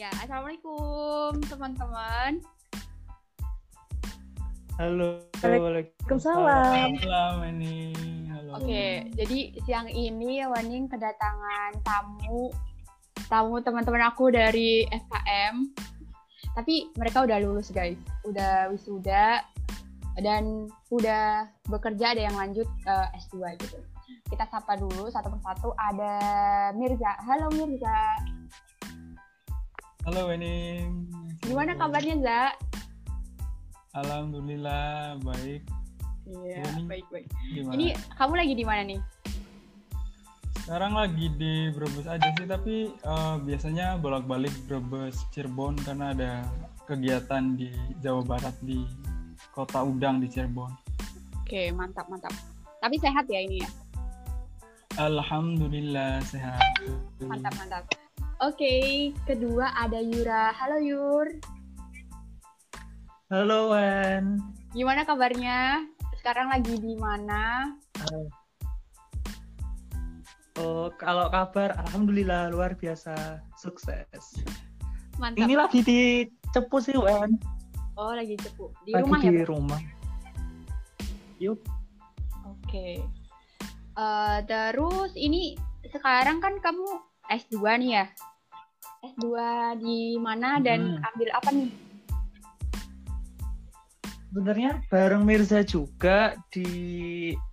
Ya, assalamualaikum teman-teman. Halo. Waalaikumsalam. Halo, ini. Halo. Oke, jadi siang ini Waning kedatangan tamu tamu teman-teman aku dari FKM. Tapi mereka udah lulus guys, udah wisuda dan udah bekerja ada yang lanjut uh, S2 gitu. Kita sapa dulu satu persatu. Ada Mirza. Halo Mirza. Halo Wening. Gimana kabarnya Za? Alhamdulillah baik. Iya, Ini baik-baik. Gimana? Ini kamu lagi di mana nih? Sekarang lagi di Brebes aja sih, tapi eh, biasanya bolak-balik Brebes Cirebon karena ada kegiatan di Jawa Barat di Kota Udang di Cirebon. Oke, mantap, mantap. Tapi sehat ya ini ya? Alhamdulillah sehat. Mantap, mantap. Oke, kedua ada Yura. Halo Yur. Halo Wan. Gimana kabarnya? Sekarang lagi di mana? Oh, kalau kabar alhamdulillah luar biasa sukses. Mantap. Ini lagi di Cepu sih Wan. Oh, lagi cepu. Di lagi rumah di ya? Bro? rumah. Yuk. Oke. Eh, terus ini sekarang kan kamu S2 nih ya? S2 di mana dan Hmm. ambil apa nih? Sebenarnya bareng Mirza juga di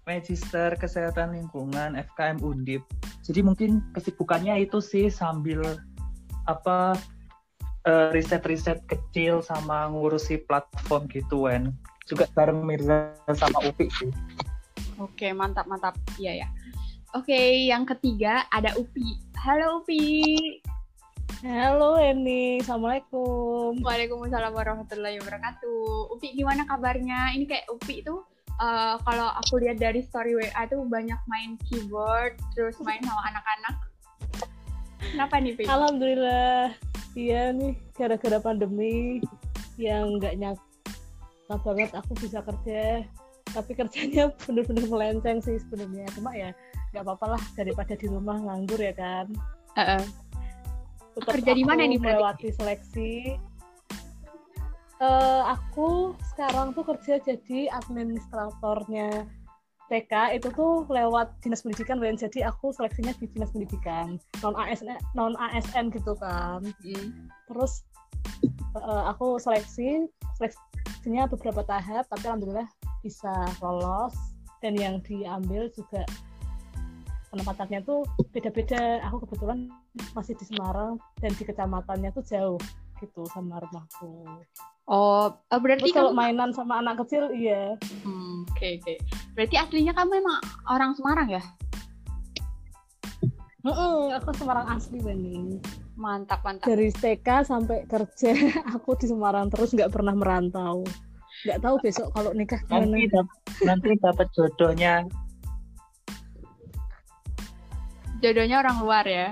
Magister Kesehatan Lingkungan FKM Undip. Jadi mungkin kesibukannya itu sih sambil apa eh, riset-riset kecil sama ngurusi platform gitu Wan. Juga bareng Mirza sama Upi sih. Oke, mantap, mantap. Iya ya. Oke, yang ketiga ada Upi. Halo Upi. Halo Eni, Assalamualaikum. Waalaikumsalam warahmatullahi wabarakatuh. Upi gimana kabarnya? Ini kayak Upi itu eh, kalau aku lihat dari story WA tuh banyak main keyboard, terus main sama anak-anak. Kenapa nih, Pi? Alhamdulillah, iya nih gara-gara pandemi yang nggak nyangka banget aku bisa kerja. Tapi kerjanya bener-bener melenceng sih sebenarnya. Cuma ya nggak apa-apa lah daripada di rumah nganggur ya kan. Heeh. Tetap Kerja di mana nih? Melewati seleksi. Eh, aku sekarang tuh kerja jadi administratornya TK itu tuh lewat dinas pendidikan Wen. jadi aku seleksinya di dinas pendidikan non ASN non ASN gitu kan Hmm. terus eh, aku seleksi seleksinya beberapa tahap tapi alhamdulillah bisa lolos dan yang diambil juga penempatannya tuh beda-beda aku kebetulan masih di Semarang dan di kecamatannya tuh jauh gitu sama rumahku Oh, eh, berarti terus kalau kamu mainan sama anak kecil iya Hmm, oke oke. Berarti aslinya kamu emang orang Semarang ya? Heeh, aku Semarang asli Bani Mantap, mantap. dari TK sampai kerja aku di Semarang terus nggak pernah merantau nggak tahu besok kalau nikah gimana Nanti dap- nanti dapat jodohnya Jodohnya orang luar ya.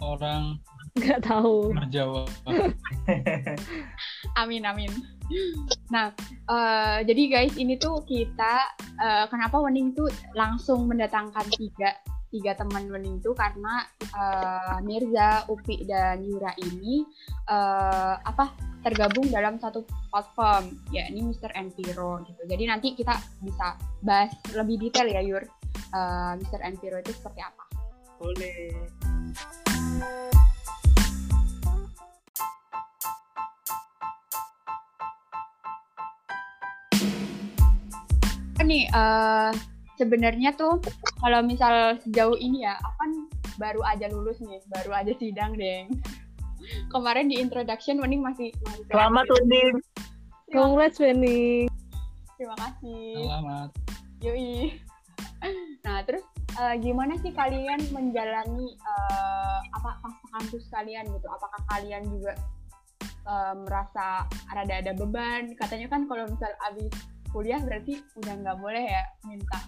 Orang nggak tahu berjawa. Amin amin. Nah, eh, jadi guys ini tuh kita eh, kenapa Wening tuh langsung mendatangkan tiga tiga teman Wening tuh karena eh, Mirza, Upi dan Yura ini eh, apa tergabung dalam satu platform ya ini Mr. Enviro gitu. Jadi nanti kita bisa bahas lebih detail ya Yur. Eh, Mr. Enviro itu seperti apa? Boleh. Nih eh sebenarnya tuh kalau misal sejauh ini ya aku kan baru aja lulus nih baru aja sidang deng. Kemarin di introduction Wening masih masih selamat terima, congrats Benny terima kasih. Selamat. yoi. Nah terus eh, gimana sih kalian menjalani eh, apa masa kampus kalian gitu? Apakah kalian juga eh, merasa rada ada beban? Katanya kan kalau misal abis kuliah berarti udah nggak boleh ya minta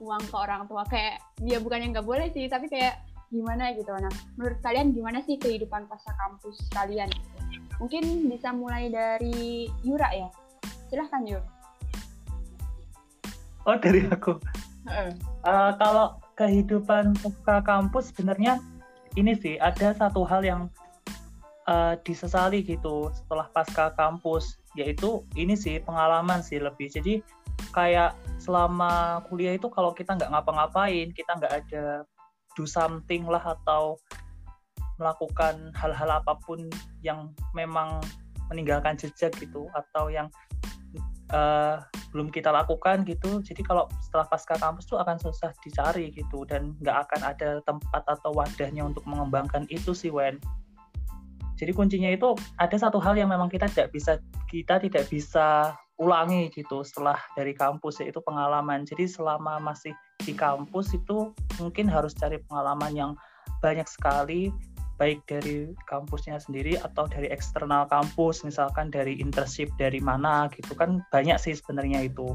uang ke orang tua. Kayak dia bukannya nggak boleh sih tapi kayak gimana gitu. Nah menurut kalian gimana sih kehidupan pasca kampus kalian? Mungkin bisa mulai dari Yura ya? Silahkan Yur oh dari aku Eh, kalau kehidupan pasca kampus sebenarnya ini sih ada satu hal yang uh, disesali gitu setelah pasca kampus yaitu ini sih pengalaman sih lebih. Jadi kayak selama kuliah itu kalau kita nggak ngapa-ngapain kita nggak ada do something lah atau melakukan hal-hal apa pun yang memang meninggalkan jejak gitu atau yang uh, belum kita lakukan gitu. Jadi kalau setelah pasca kampus tuh akan susah dicari gitu. Dan nggak akan ada tempat atau wadahnya untuk mengembangkan itu sih Wen. Jadi kuncinya itu ada satu hal yang memang kita tidak bisa kita tidak bisa ulangi gitu setelah dari kampus yaitu pengalaman. Jadi selama masih di kampus itu mungkin harus cari pengalaman yang banyak sekali baik dari kampusnya sendiri atau dari eksternal kampus misalkan dari internship dari mana gitu kan banyak sih sebenarnya itu.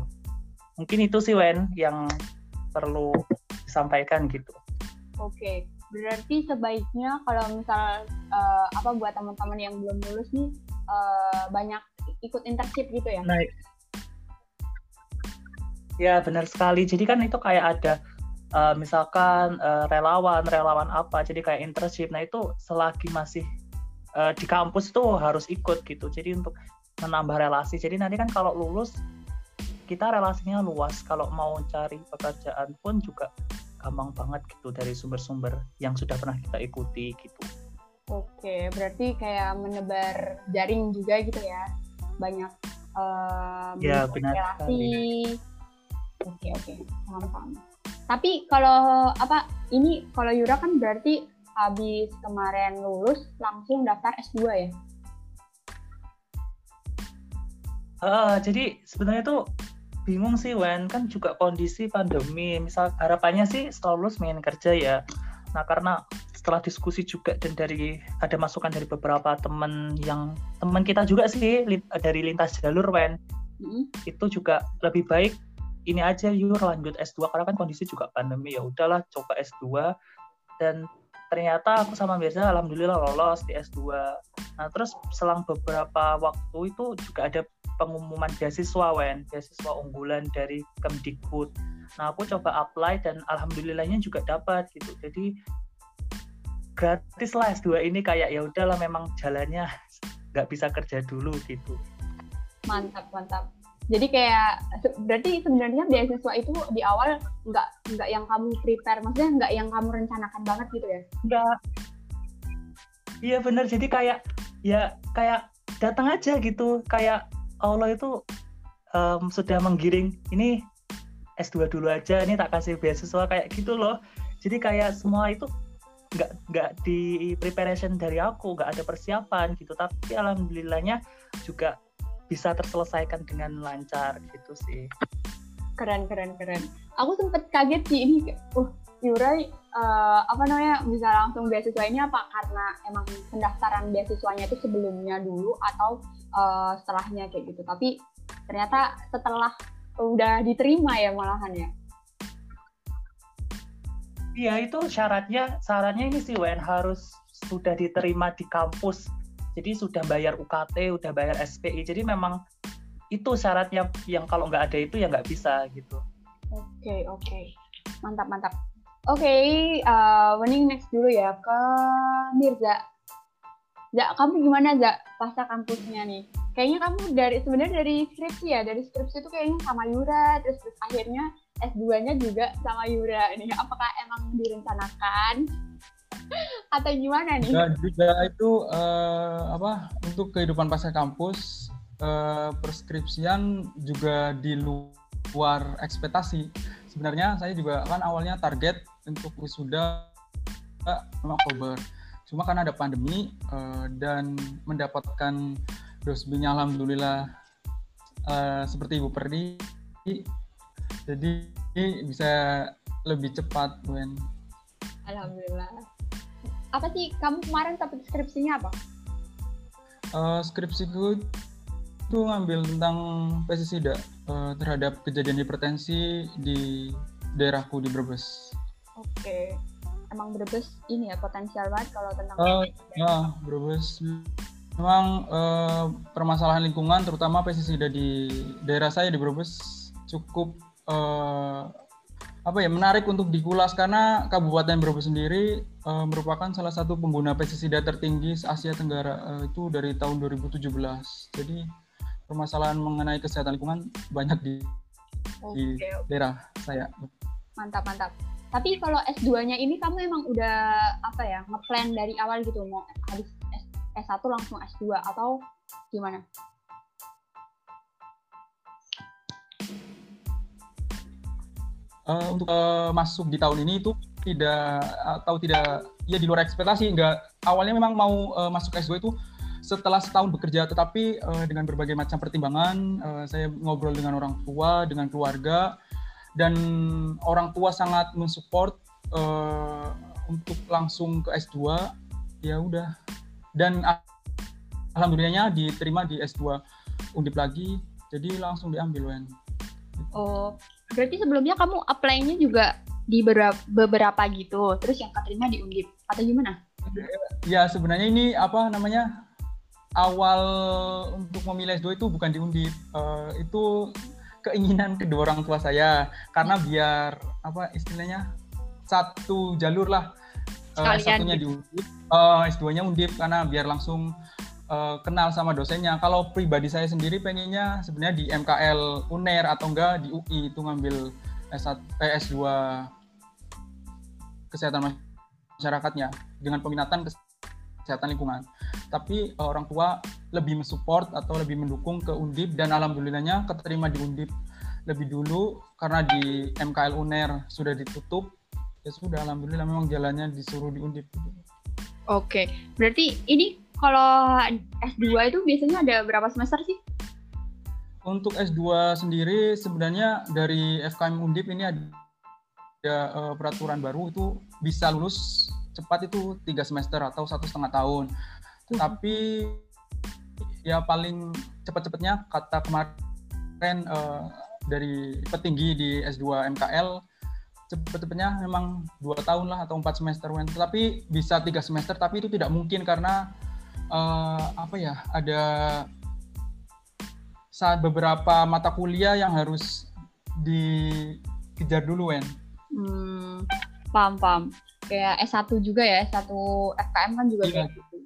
Mungkin itu sih Wen yang perlu disampaikan gitu. Oke berarti sebaiknya kalau misal uh, apa buat teman-teman yang belum lulus nih uh, banyak ikut internship gitu ya? Nah ya benar sekali. Jadi kan itu kayak ada uh, misalkan uh, relawan relawan apa jadi kayak internship. Nah itu selagi masih uh, di kampus tuh harus ikut gitu. Jadi untuk menambah relasi. Jadi nanti kan kalau lulus kita relasinya luas. Kalau mau cari pekerjaan pun juga gampang banget gitu dari sumber-sumber yang sudah pernah kita ikuti gitu. Oke, berarti kayak menebar jaring juga gitu ya, banyak uh, ya, benar relasi. Oke oke, paham paham. Tapi kalau apa ini kalau Yura kan berarti habis kemarin lulus langsung daftar S2 ya? Uh, jadi sebenarnya tuh bingung sih Wen kan juga kondisi pandemi misal harapannya sih setelah lulus ingin kerja ya nah karena setelah diskusi juga dan dari ada masukan dari beberapa teman yang teman kita juga sih dari lintas jalur Wen mm -hmm. itu juga lebih baik ini aja yuk lanjut S2 karena kan kondisi juga pandemi ya udahlah coba S2 dan ternyata aku sama Mirza alhamdulillah lolos di S2 nah terus selang beberapa waktu itu juga ada pengumuman beasiswa Wen. Beasiswa unggulan dari Kemdikbud. Nah aku coba apply dan alhamdulillahnya juga dapat gitu. Jadi gratis lah S2 ini kayak ya udahlah memang jalannya nggak bisa kerja dulu gitu. Mantap mantap jadi kayak berarti sebenarnya beasiswa itu di awal nggak nggak yang kamu prepare maksudnya nggak yang kamu rencanakan banget gitu ya? Nggak. Iya benar jadi kayak ya kayak datang aja gitu. Kayak Allah itu um, sudah menggiring ini S2 dulu aja ini tak kasih beasiswa kayak gitu loh. Jadi kayak semua itu nggak nggak di preparation dari aku nggak ada persiapan gitu. Tapi alhamdulillahnya juga bisa terselesaikan dengan lancar gitu sih. Keren keren keren. Aku sempet kaget sih ini, uh Yurai uh, apa namanya bisa langsung beasiswa ini apa karena emang pendaftaran beasiswanya itu sebelumnya dulu atau uh, setelahnya kayak gitu. Tapi ternyata setelah udah diterima ya malahan ya. Iya itu syaratnya syaratnya ini sih WN harus sudah diterima di kampus jadi sudah bayar UKT udah bayar SPI jadi memang itu syaratnya yang kalau nggak ada itu ya nggak bisa gitu oke okay, oke okay. mantap mantap oke okay, uh, mending next dulu ya ke Mirza Ya, kamu gimana Za pasca kampusnya nih? Kayaknya kamu dari sebenarnya dari skripsi ya, dari skripsi itu kayaknya sama Yura, terus, terus akhirnya S2-nya juga sama Yura nih. Apakah emang direncanakan atau gimana nih? Juga, juga itu uh, apa untuk kehidupan pasca kampus uh, perskripsian juga di luar ekspektasi. Sebenarnya saya juga kan awalnya target untuk wisuda uh, Oktober. Cuma karena ada pandemi uh, dan mendapatkan dosbinya alhamdulillah uh, seperti Ibu Perdi jadi bisa lebih cepat Wen. Alhamdulillah apa sih kamu kemarin dapat skripsinya apa? Uh, skripsiku itu ngambil tentang pestisida uh, terhadap kejadian hipertensi di daerahku di Brebes. Oke, okay. emang Brebes ini ya potensial banget kalau tentang. Uh, ya, Brebes memang uh, permasalahan lingkungan terutama pestisida di daerah saya di Brebes cukup uh, apa ya menarik untuk dikulas karena Kabupaten Brebes sendiri uh, merupakan salah satu pengguna pestisida tertinggi Asia Tenggara uh, itu dari tahun 2017. Jadi permasalahan mengenai kesehatan lingkungan banyak di, okay. di daerah saya. Mantap mantap. Tapi kalau S2-nya ini kamu emang udah apa ya ngeplan dari awal gitu mau habis S1 langsung S2 atau gimana? Uh, untuk uh, masuk di tahun ini itu tidak atau tidak ya di luar ekspektasi enggak awalnya memang mau uh, masuk S2 itu setelah setahun bekerja tetapi uh, dengan berbagai macam pertimbangan uh, saya ngobrol dengan orang tua dengan keluarga dan orang tua sangat mensupport uh, untuk langsung ke S2 ya udah. Dan alhamdulillahnya diterima di S2 undip lagi jadi langsung diambil Wen. Oh, berarti sebelumnya kamu apply-nya juga di beberapa, beberapa gitu, terus yang keterima di Undip atau gimana? Ya sebenarnya ini apa namanya awal untuk memilih S2 itu bukan di Undip, uh, itu keinginan kedua orang tua saya karena biar apa istilahnya satu jalur lah uh, satunya gitu. di Undip, uh, S2-nya Undip karena biar langsung uh, kenal sama dosennya. Kalau pribadi saya sendiri pengennya sebenarnya di MKL UNER atau enggak di UI itu ngambil S1, eh, S2 kesehatan masyarakatnya dengan peminatan kesehatan lingkungan. Tapi uh, orang tua lebih mensupport atau lebih mendukung ke Undip dan alhamdulillahnya keterima di Undip lebih dulu karena di MKL UNER sudah ditutup. Ya sudah alhamdulillah memang jalannya disuruh di Undip. Oke, berarti ini kalau S2 itu biasanya ada berapa semester sih? Untuk S2 sendiri sebenarnya dari FKM Undip ini ada, ada uh, peraturan baru itu bisa lulus cepat itu tiga semester atau satu setengah tahun. Hmm. Tapi ya paling cepat-cepatnya kata kemarin uh, dari petinggi di S2 MKL cepet-cepetnya memang dua tahun lah atau empat semester tapi bisa tiga semester tapi itu tidak mungkin karena uh, apa ya ada saat beberapa mata kuliah yang harus dikejar dulu Wen. Hmm, paham paham. Kayak S1 juga ya, S1 FKM kan juga iya. gitu.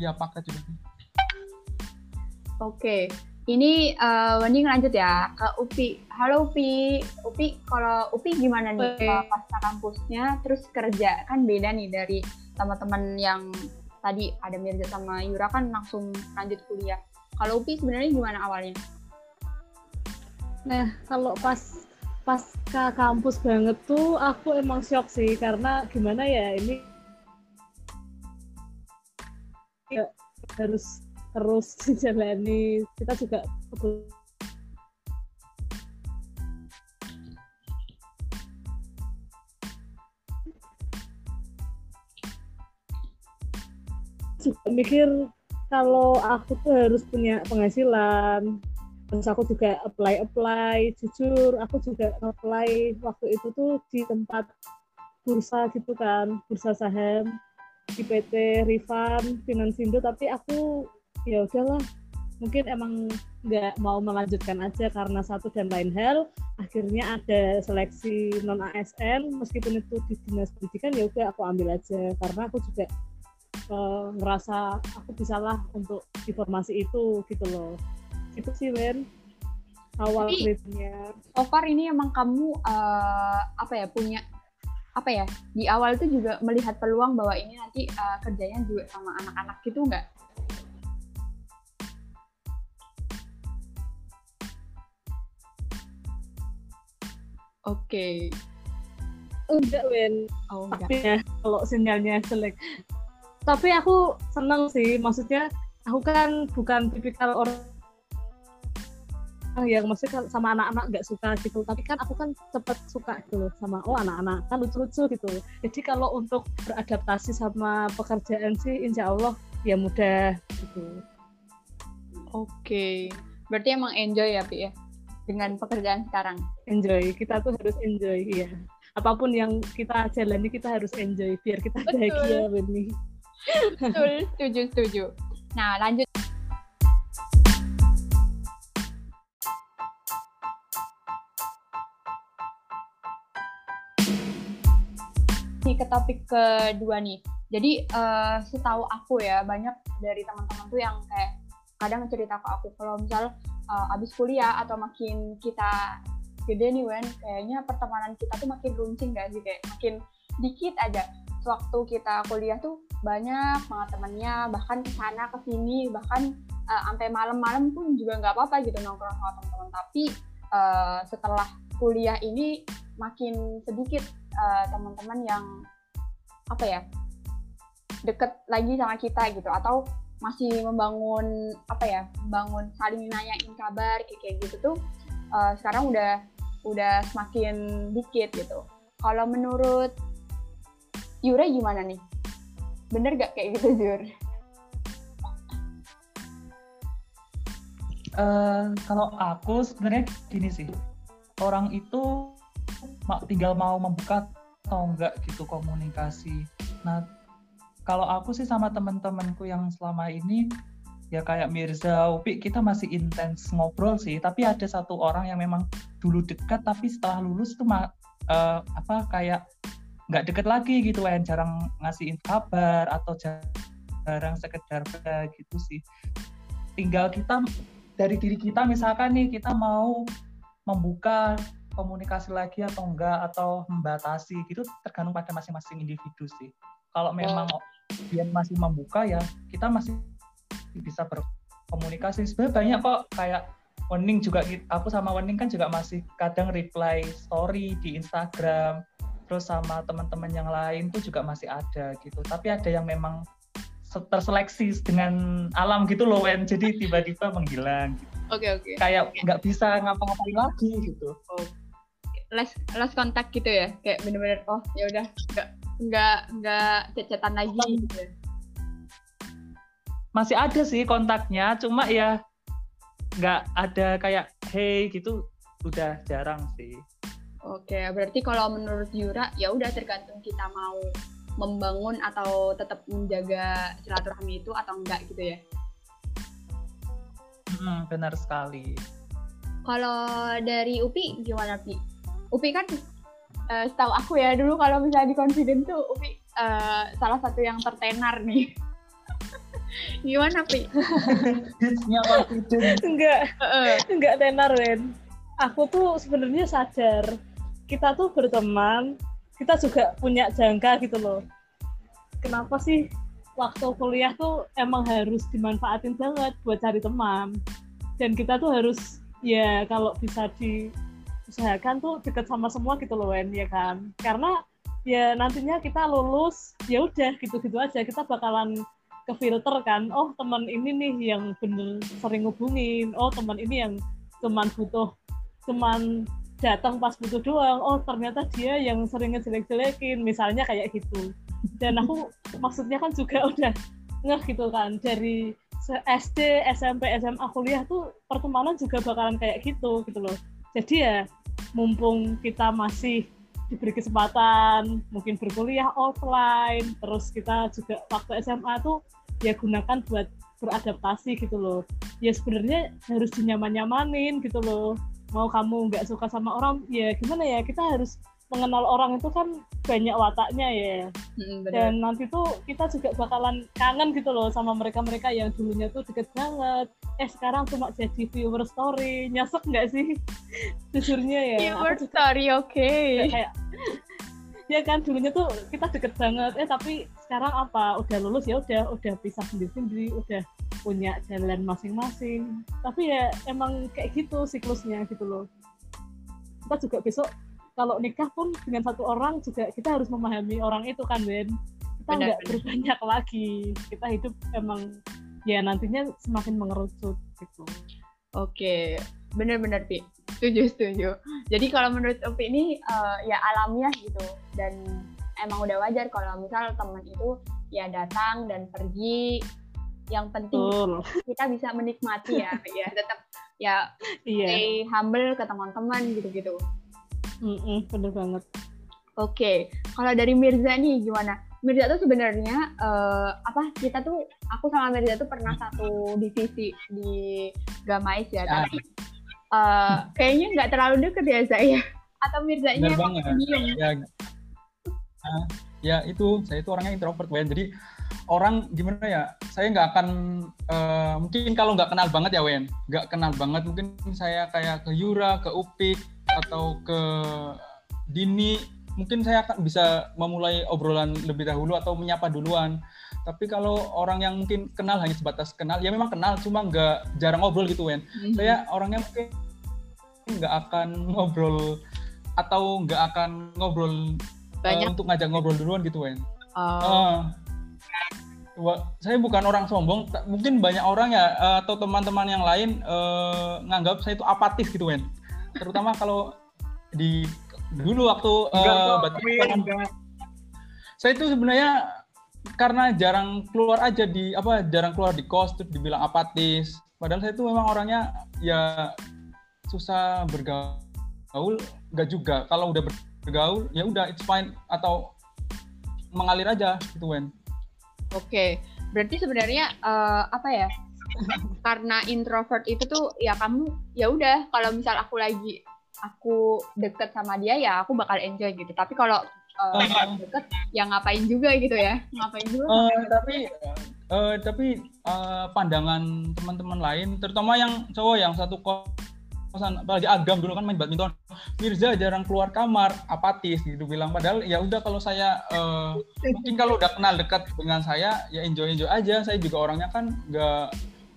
Iya, paket juga. Oke. Ini uh, Wendy lanjut ya ke Upi. Halo Upi. Upi, kalau Upi gimana nih okay. pasca kampusnya terus kerja kan beda nih dari teman-teman yang tadi ada Mirza sama Yura kan langsung lanjut kuliah. Kalau Upi sebenarnya gimana awalnya? Nah, kalau pas pas ke kampus banget tuh aku emang shock sih karena gimana ya ini harus terus dijalani kita juga juga mikir kalau aku tuh harus punya penghasilan. Terus aku juga apply apply jujur aku juga apply waktu itu tuh di tempat bursa gitu kan bursa saham di PT Rifan Finansindo tapi aku ya udahlah mungkin emang nggak mau melanjutkan aja karena satu dan lain hal. Akhirnya ada seleksi non ASN meskipun itu di dinas pendidikan ya udah aku ambil aja. Karena aku juga uh, ngerasa aku bisa lah untuk informasi itu gitu loh itu sih Wen awal tripnya so far ini emang kamu uh, apa ya punya apa ya di awal itu juga melihat peluang bahwa ini nanti uh, kerjanya juga sama anak-anak gitu nggak Oke. Okay. Enggak, Wen. Oh, enggak. Tapi ya, kalau sinyalnya jelek tapi aku seneng sih maksudnya aku kan bukan tipikal orang yang maksudnya sama anak-anak nggak suka gitu. Tapi kan aku kan cepet suka gitu loh sama oh anak-anak kan lucu-lucu gitu. Jadi kalau untuk beradaptasi sama pekerjaan sih insya Allah ya mudah gitu. Oke. Berarti emang enjoy ya Pi ya? Dengan pekerjaan sekarang? Enjoy. Kita tuh harus enjoy ya apa pun yang kita jalani kita harus enjoy biar kita bahagia ini Betul, setuju, setuju. Nah, lanjut. nih ke topik kedua nih. Jadi uh, setahu aku ya banyak dari teman-teman tuh yang kayak kadang cerita ke aku kalau misal uh, abis kuliah atau makin kita gede nih Wen, kayaknya pertemanan kita tuh makin runcing gak sih kayak makin dikit aja. Waktu kita kuliah tuh banyak banget temennya, bahkan ke sana ke sini, bahkan uh, sampai malam-malam pun juga nggak apa-apa gitu nongkrong sama teman-teman. Tapi uh, setelah kuliah ini makin sedikit uh, teman-teman yang apa ya deket lagi sama kita gitu atau masih membangun apa ya bangun saling nanyain kabar kayak kayak gitu tuh uh, sekarang udah udah semakin dikit gitu kalau menurut Yura gimana nih bener gak kayak gitu Jur? Uh, kalau aku sebenarnya gini sih orang itu tinggal mau membuka atau enggak gitu komunikasi. Nah, kalau aku sih sama teman-temanku yang selama ini ya kayak Mirza, Upi, kita masih intens ngobrol sih. Tapi ada satu orang yang memang dulu dekat, tapi setelah lulus tuh uh, apa kayak nggak deket lagi gitu, yang jarang ngasih kabar atau jarang sekedar gitu sih. Tinggal kita dari diri kita misalkan nih kita mau membuka komunikasi lagi atau enggak atau membatasi gitu tergantung pada masing-masing individu sih. Kalau memang oh. dia masih membuka ya kita masih bisa berkomunikasi. Sebenarnya banyak kok kayak Wening juga aku sama Wening kan juga masih kadang reply story di Instagram terus sama teman-teman yang lain tuh juga masih ada gitu. Tapi ada yang memang terseleksi dengan alam gitu loh Wen jadi tiba-tiba menghilang gitu. Oke okay, oke. Okay. Kayak nggak bisa ngapa-ngapain lagi gitu. Oh last last kontak gitu ya kayak bener-bener oh ya udah nggak nggak nggak cecetan lagi gitu ya. masih ada sih kontaknya cuma ya nggak ada kayak hey gitu udah jarang sih oke berarti kalau menurut Yura ya udah tergantung kita mau membangun atau tetap menjaga silaturahmi itu atau enggak gitu ya? Hmm, benar sekali. Kalau dari Upi gimana Pi? Upi kan uh, setahu aku ya dulu kalau misalnya di confident tuh Upi uh, salah satu yang tertenar nih. Gimana Pi? enggak, enggak tenar Ren. Aku tuh sebenarnya sadar kita tuh berteman, kita juga punya jangka gitu loh. Kenapa sih waktu kuliah tuh emang harus dimanfaatin banget buat cari teman? Dan kita tuh harus ya kalau bisa di usahakan tuh deket sama semua gitu loh Wen ya kan? Karena ya nantinya kita lulus ya udah gitu-gitu aja. Kita bakalan ke filter kan oh teman ini nih yang bener sering ngubungin oh teman ini yang cuman butuh cuman datang pas butuh doang. Oh ternyata dia yang sering ngejelek-jelekin misalnya kayak gitu. Dan aku maksudnya kan juga udah ngeh gitu kan. Dari SD, SMP, SMA, kuliah tuh pertemanan juga bakalan kayak gitu gitu loh. Jadi ya mumpung kita masih diberi kesempatan mungkin berkuliah offline terus kita juga waktu SMA tuh ya gunakan buat beradaptasi gitu loh. Ya sebenarnya harus dinyaman-nyamanin gitu loh mau kamu nggak suka sama orang ya gimana ya kita harus mengenal orang itu kan banyak wataknya ya. Hmm, dan nanti tuh kita juga bakalan kangen gitu loh sama mereka-mereka yang dulunya tuh deket banget. Eh sekarang cuma jadi viewer story. Nyesek nggak sih? Jujurnya ya viewer story oke. okay. kayak ya kan dulunya tuh kita deket banget. Eh tapi sekarang apa? Udah lulus ya udah. Udah pisah sendiri-sendiri udah punya jalan masing-masing. Tapi ya emang kayak gitu siklusnya gitu loh. Kita juga besok kalau nikah pun dengan satu orang juga kita harus memahami orang itu kan Ben. Kita nggak berbanyak lagi. Kita hidup emang ya nantinya semakin mengerucut gitu. Oke benar-benar Pi. Setuju setuju. Jadi kalau menurut Upi ini uh, ya alamiah gitu. Dan emang udah wajar kalau misal teman itu ya datang dan pergi yang penting Betul. kita bisa menikmati ya ya tetap ya yeah. stay humble ke teman-teman gitu-gitu Mm -mm, bener banget. Oke, okay. kalau dari Mirza nih gimana? Mirza tuh sebenarnya uh, apa kita tuh aku sama Mirza tuh pernah satu divisi di Gamais ya, ya. tapi uh, kayaknya nggak terlalu deket ya saya. Atau Mirza nya? Ya. Uh, ya itu saya itu orangnya introvert Wen jadi orang gimana ya saya nggak akan uh, mungkin kalau nggak kenal banget ya Wen nggak kenal banget mungkin saya kayak ke Yura ke Upik atau ke Dini mungkin saya akan bisa memulai obrolan lebih dahulu atau menyapa duluan tapi kalau orang yang mungkin kenal hanya sebatas kenal ya memang kenal cuma nggak jarang ngobrol gitu Wen mm-hmm. saya orangnya mungkin nggak akan ngobrol atau nggak akan ngobrol banyak uh, untuk ngajak ngobrol duluan gitu Wen. Oh. Uh, saya bukan orang sombong, mungkin banyak orang ya uh, atau teman-teman yang lain uh, nganggap saya itu apatis gitu Wen. Terutama kalau di dulu waktu uh, enggak, saya itu sebenarnya karena jarang keluar aja di apa jarang keluar di kos terus dibilang apatis. Padahal saya itu memang orangnya ya susah bergaul nggak juga. Kalau udah bergaul ya udah it's fine. Atau mengalir aja gitu Wen. Oke, berarti sebenarnya uh, apa ya? Karena introvert itu tuh ya kamu ya udah kalau misal aku lagi aku deket sama dia ya aku bakal enjoy gitu. Tapi kalau uh, uh, deket ya ngapain juga gitu ya? Ngapain juga? Uh, tapi uh, tapi uh, pandangan teman-teman lain, terutama yang cowok yang satu kos kosan apalagi agam dulu kan main badminton. Mirza jarang keluar kamar apatis gitu bilang. Padahal ya udah kalau saya uh, mungkin kalau udah kenal dekat dengan saya ya enjoy enjoy aja. Saya juga orangnya kan nggak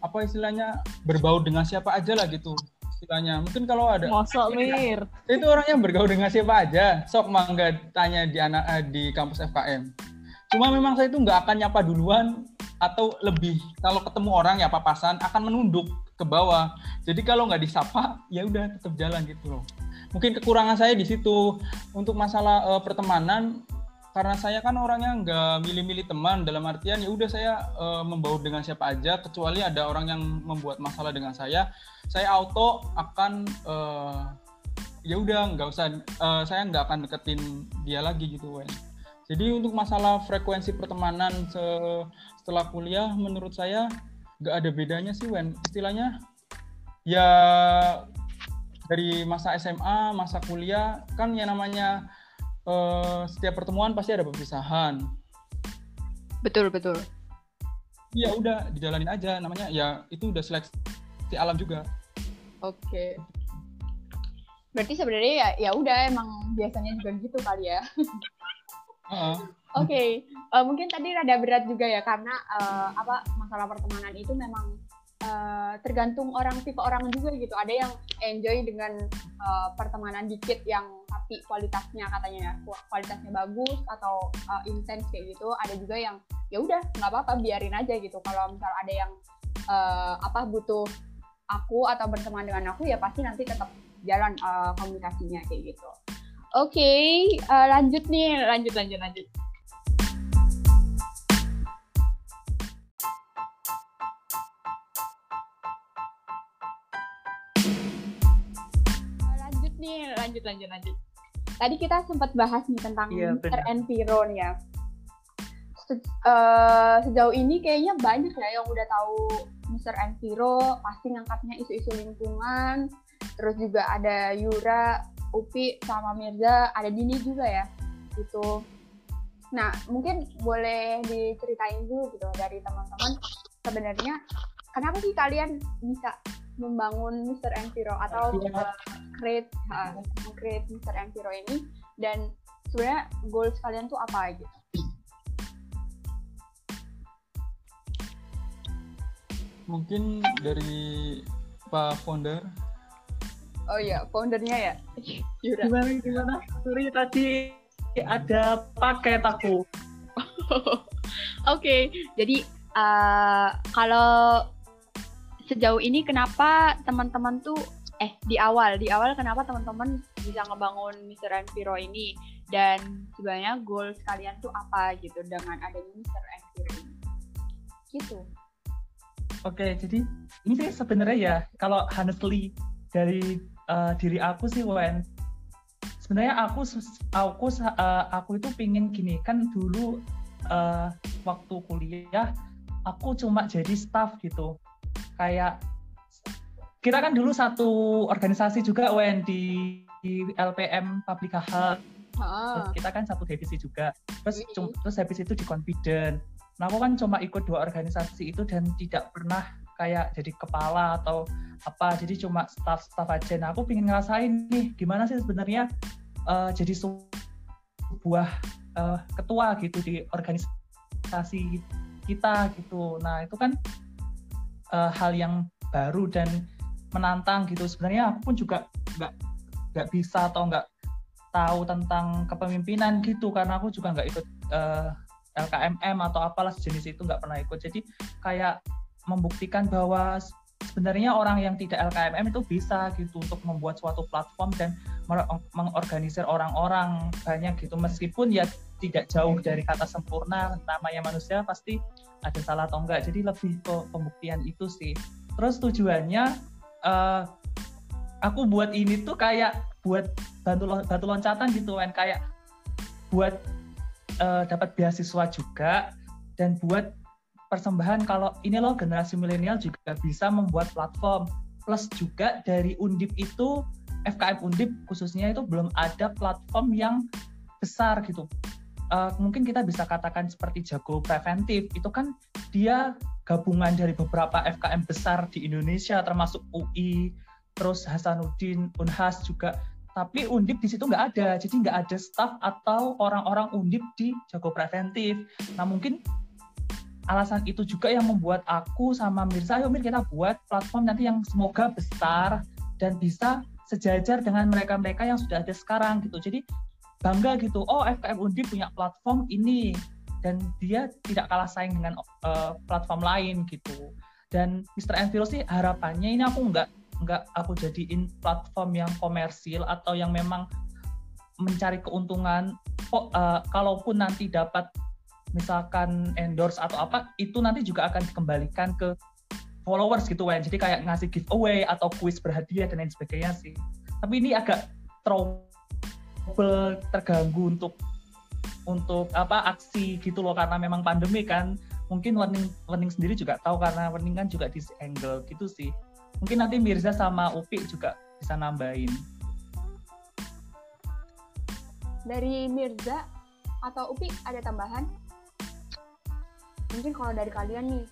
apa istilahnya berbau dengan siapa aja lah gitu istilahnya. Mungkin kalau ada Mosok Mir. Itu orangnya bergaul dengan siapa aja. Sok mangga tanya di anak eh, di kampus FKM cuma memang saya itu nggak akan nyapa duluan atau lebih kalau ketemu orang ya papasan akan menunduk ke bawah. Jadi kalau nggak disapa, ya udah tetap jalan gitu loh. Mungkin kekurangan saya di situ untuk masalah uh, pertemanan karena saya kan orangnya nggak milih-milih teman dalam artian ya udah saya uh, membaur dengan siapa aja kecuali ada orang yang membuat masalah dengan saya saya auto akan uh, ya udah nggak usah uh, saya nggak akan deketin dia lagi gitu Wen. Jadi untuk masalah frekuensi pertemanan se setelah kuliah menurut saya nggak ada bedanya sih Wen. Istilahnya ya dari masa SMA masa kuliah kan yang namanya uh, setiap pertemuan pasti ada perpisahan. Betul betul. Iya udah dijalanin aja. Namanya ya itu udah seleksi alam juga. Oke. Okay. berarti sebenarnya ya ya udah emang biasanya juga gitu kali ya Oke, okay. uh, eh, mungkin tadi rada berat juga ya karena uh, apa masalah pertemanan itu memang uh, tergantung orang tipe orang juga gitu. Ada yang enjoy dengan uh, pertemanan dikit yang tapi kualitasnya katanya ya kualitasnya bagus atau uh, intens kayak gitu. Ada juga yang ya udah nggak apa-apa biarin aja gitu. Kalau misal ada yang uh, apa butuh aku atau berteman dengan aku ya pasti nanti tetap jalan uh, komunikasinya kayak gitu. Oke, okay, uh, lanjut nih, lanjut lanjut lanjut. nih lanjut lanjut lanjut tadi kita sempat bahas nih tentang iya, Mr. Environ ya Se uh, sejauh ini kayaknya banyak ya yang udah tahu Mr. Enviro pasti ngangkatnya isu-isu lingkungan terus juga ada Yura Upi sama Mirza ada Dini juga ya itu nah mungkin boleh diceritain dulu gitu dari teman-teman sebenarnya kenapa sih kalian bisa membangun Mr. Enviro atau uh, create uh, create Mr. Enviro ini dan sebenarnya goals kalian tuh apa gitu? Mungkin dari Pak Founder. Oh iya, foundernya ya. Yura. Gimana gimana? Sorry tadi ada paket aku. Oke, okay. jadi uh, kalau sejauh ini kenapa teman-teman tuh eh di awal di awal kenapa teman-teman bisa ngebangun Mr. Enviro ini dan sebenarnya goal kalian tuh apa gitu dengan adanya Mr. Enviro ini gitu oke jadi ini sebenarnya ya kalau honestly dari uh, diri aku sih Wen. Sebenarnya aku aku uh, aku itu pingin gini kan dulu uh, waktu kuliah aku cuma jadi staff gitu. Kayak kita kan dulu satu organisasi juga UN di, di LPM Public Health terus kita kan satu divisi juga. Terus terus habis itu di confident. Nah aku kan cuma ikut dua organisasi itu dan tidak pernah kayak jadi kepala atau apa. Jadi cuma staff-staff aja. Nah aku pengen ngerasain nih gimana sih sebenarnya eh, jadi sebuah eh, ketua gitu di organisasi kita gitu. Nah itu kan eh, hal yang baru dan menantang gitu. Sebenarnya aku pun juga nggak nggak bisa atau nggak tahu tentang kepemimpinan gitu karena aku juga nggak ikut eh, LKMM atau apalah sejenis itu nggak pernah ikut. Jadi kayak membuktikan bahwa sebenarnya orang yang tidak LKMM itu bisa gitu untuk membuat suatu platform dan mengorganisir orang-orang banyak gitu. Meskipun ya tidak jauh dari kata sempurna namanya manusia pasti ada salah atau enggak. Jadi lebih ke pembuktian itu sih. Terus tujuannya eh, aku buat ini tuh kayak buat batu batu loncatan gitu kan kayak buat eh, dapat beasiswa juga dan buat persembahan kalau ini loh generasi milenial juga bisa membuat platform. Plus juga dari Undip itu FKM Undip khususnya itu belum ada platform yang besar gitu. Eh, mungkin kita bisa katakan seperti jago preventif itu kan dia gabungan dari beberapa FKM besar di Indonesia termasuk UI terus Hasanuddin Unhas juga. Tapi Undip di situ nggak ada jadi nggak ada staff atau orang-orang Undip di jago preventif. Nah mungkin alasan itu juga yang membuat aku sama Mirza ayo Mir kita buat platform nanti yang semoga besar dan bisa sejajar dengan mereka-mereka yang sudah ada sekarang gitu jadi bangga gitu oh FKM Undip punya platform ini dan dia tidak kalah saing dengan eh, platform lain gitu dan Mr. Enviro sih harapannya ini aku nggak nggak aku jadiin platform yang komersil atau yang memang mencari keuntungan kok eh, kalaupun nanti dapat misalkan endorse atau apa itu nanti juga akan dikembalikan ke followers gitu kan jadi kayak ngasih giveaway atau kuis berhadiah dan lain sebagainya sih. Tapi ini agak trouble terganggu untuk untuk apa aksi gitu loh karena memang pandemi kan. Mungkin learning learning sendiri juga tahu karena learning kan juga di angle gitu sih. Mungkin nanti Mirza sama Upi juga bisa nambahin. Dari Mirza atau Upi ada tambahan? Mungkin kalau dari kalian nih,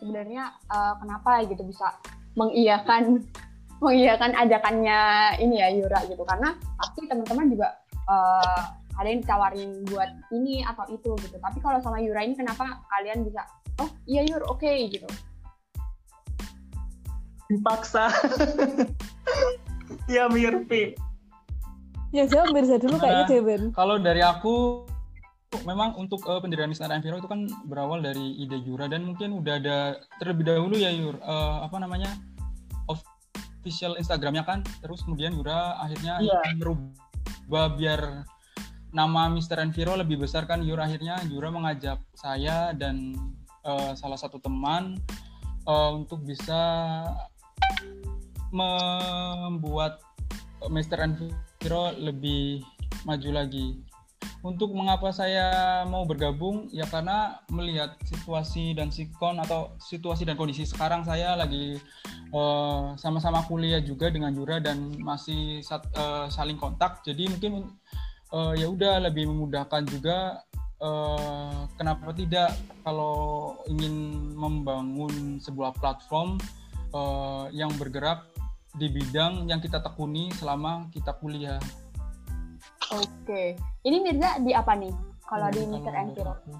sebenarnya eh, kenapa gitu bisa mengiyakan mengiyakan ajakannya ini ya Yura gitu. Karena pasti teman-teman juga eh, ada yang ditawarin buat ini atau itu gitu. Tapi kalau sama Yura ini kenapa kalian bisa oh iya Yur oke gitu. Dipaksa. Ya Mirpi. Ya jawab Mirza dulu kayaknya Ben. Kalau dari aku memang untuk eh, pendirian Mister Enviro itu kan berawal dari ide Yura dan mungkin udah ada terlebih dahulu ya Yur eh, apa namanya official Instagramnya kan terus kemudian Yura akhirnya Iya. merubah biar nama Mister Enviro lebih besar kan Yura akhirnya Yura mengajak saya dan eh, salah satu teman eh, untuk bisa membuat Mister Enviro lebih maju lagi. Untuk mengapa saya mau bergabung ya karena melihat situasi dan sikon atau situasi dan kondisi sekarang saya lagi eh, sama-sama kuliah juga dengan Yura dan masih sat- eh, saling kontak. Jadi mungkin eh, ya udah lebih memudahkan juga eh, kenapa tidak kalau ingin membangun sebuah platform eh, yang bergerak di bidang yang kita tekuni selama kita kuliah. Oke ini Mirza di apa nih kalau di Mr. aku.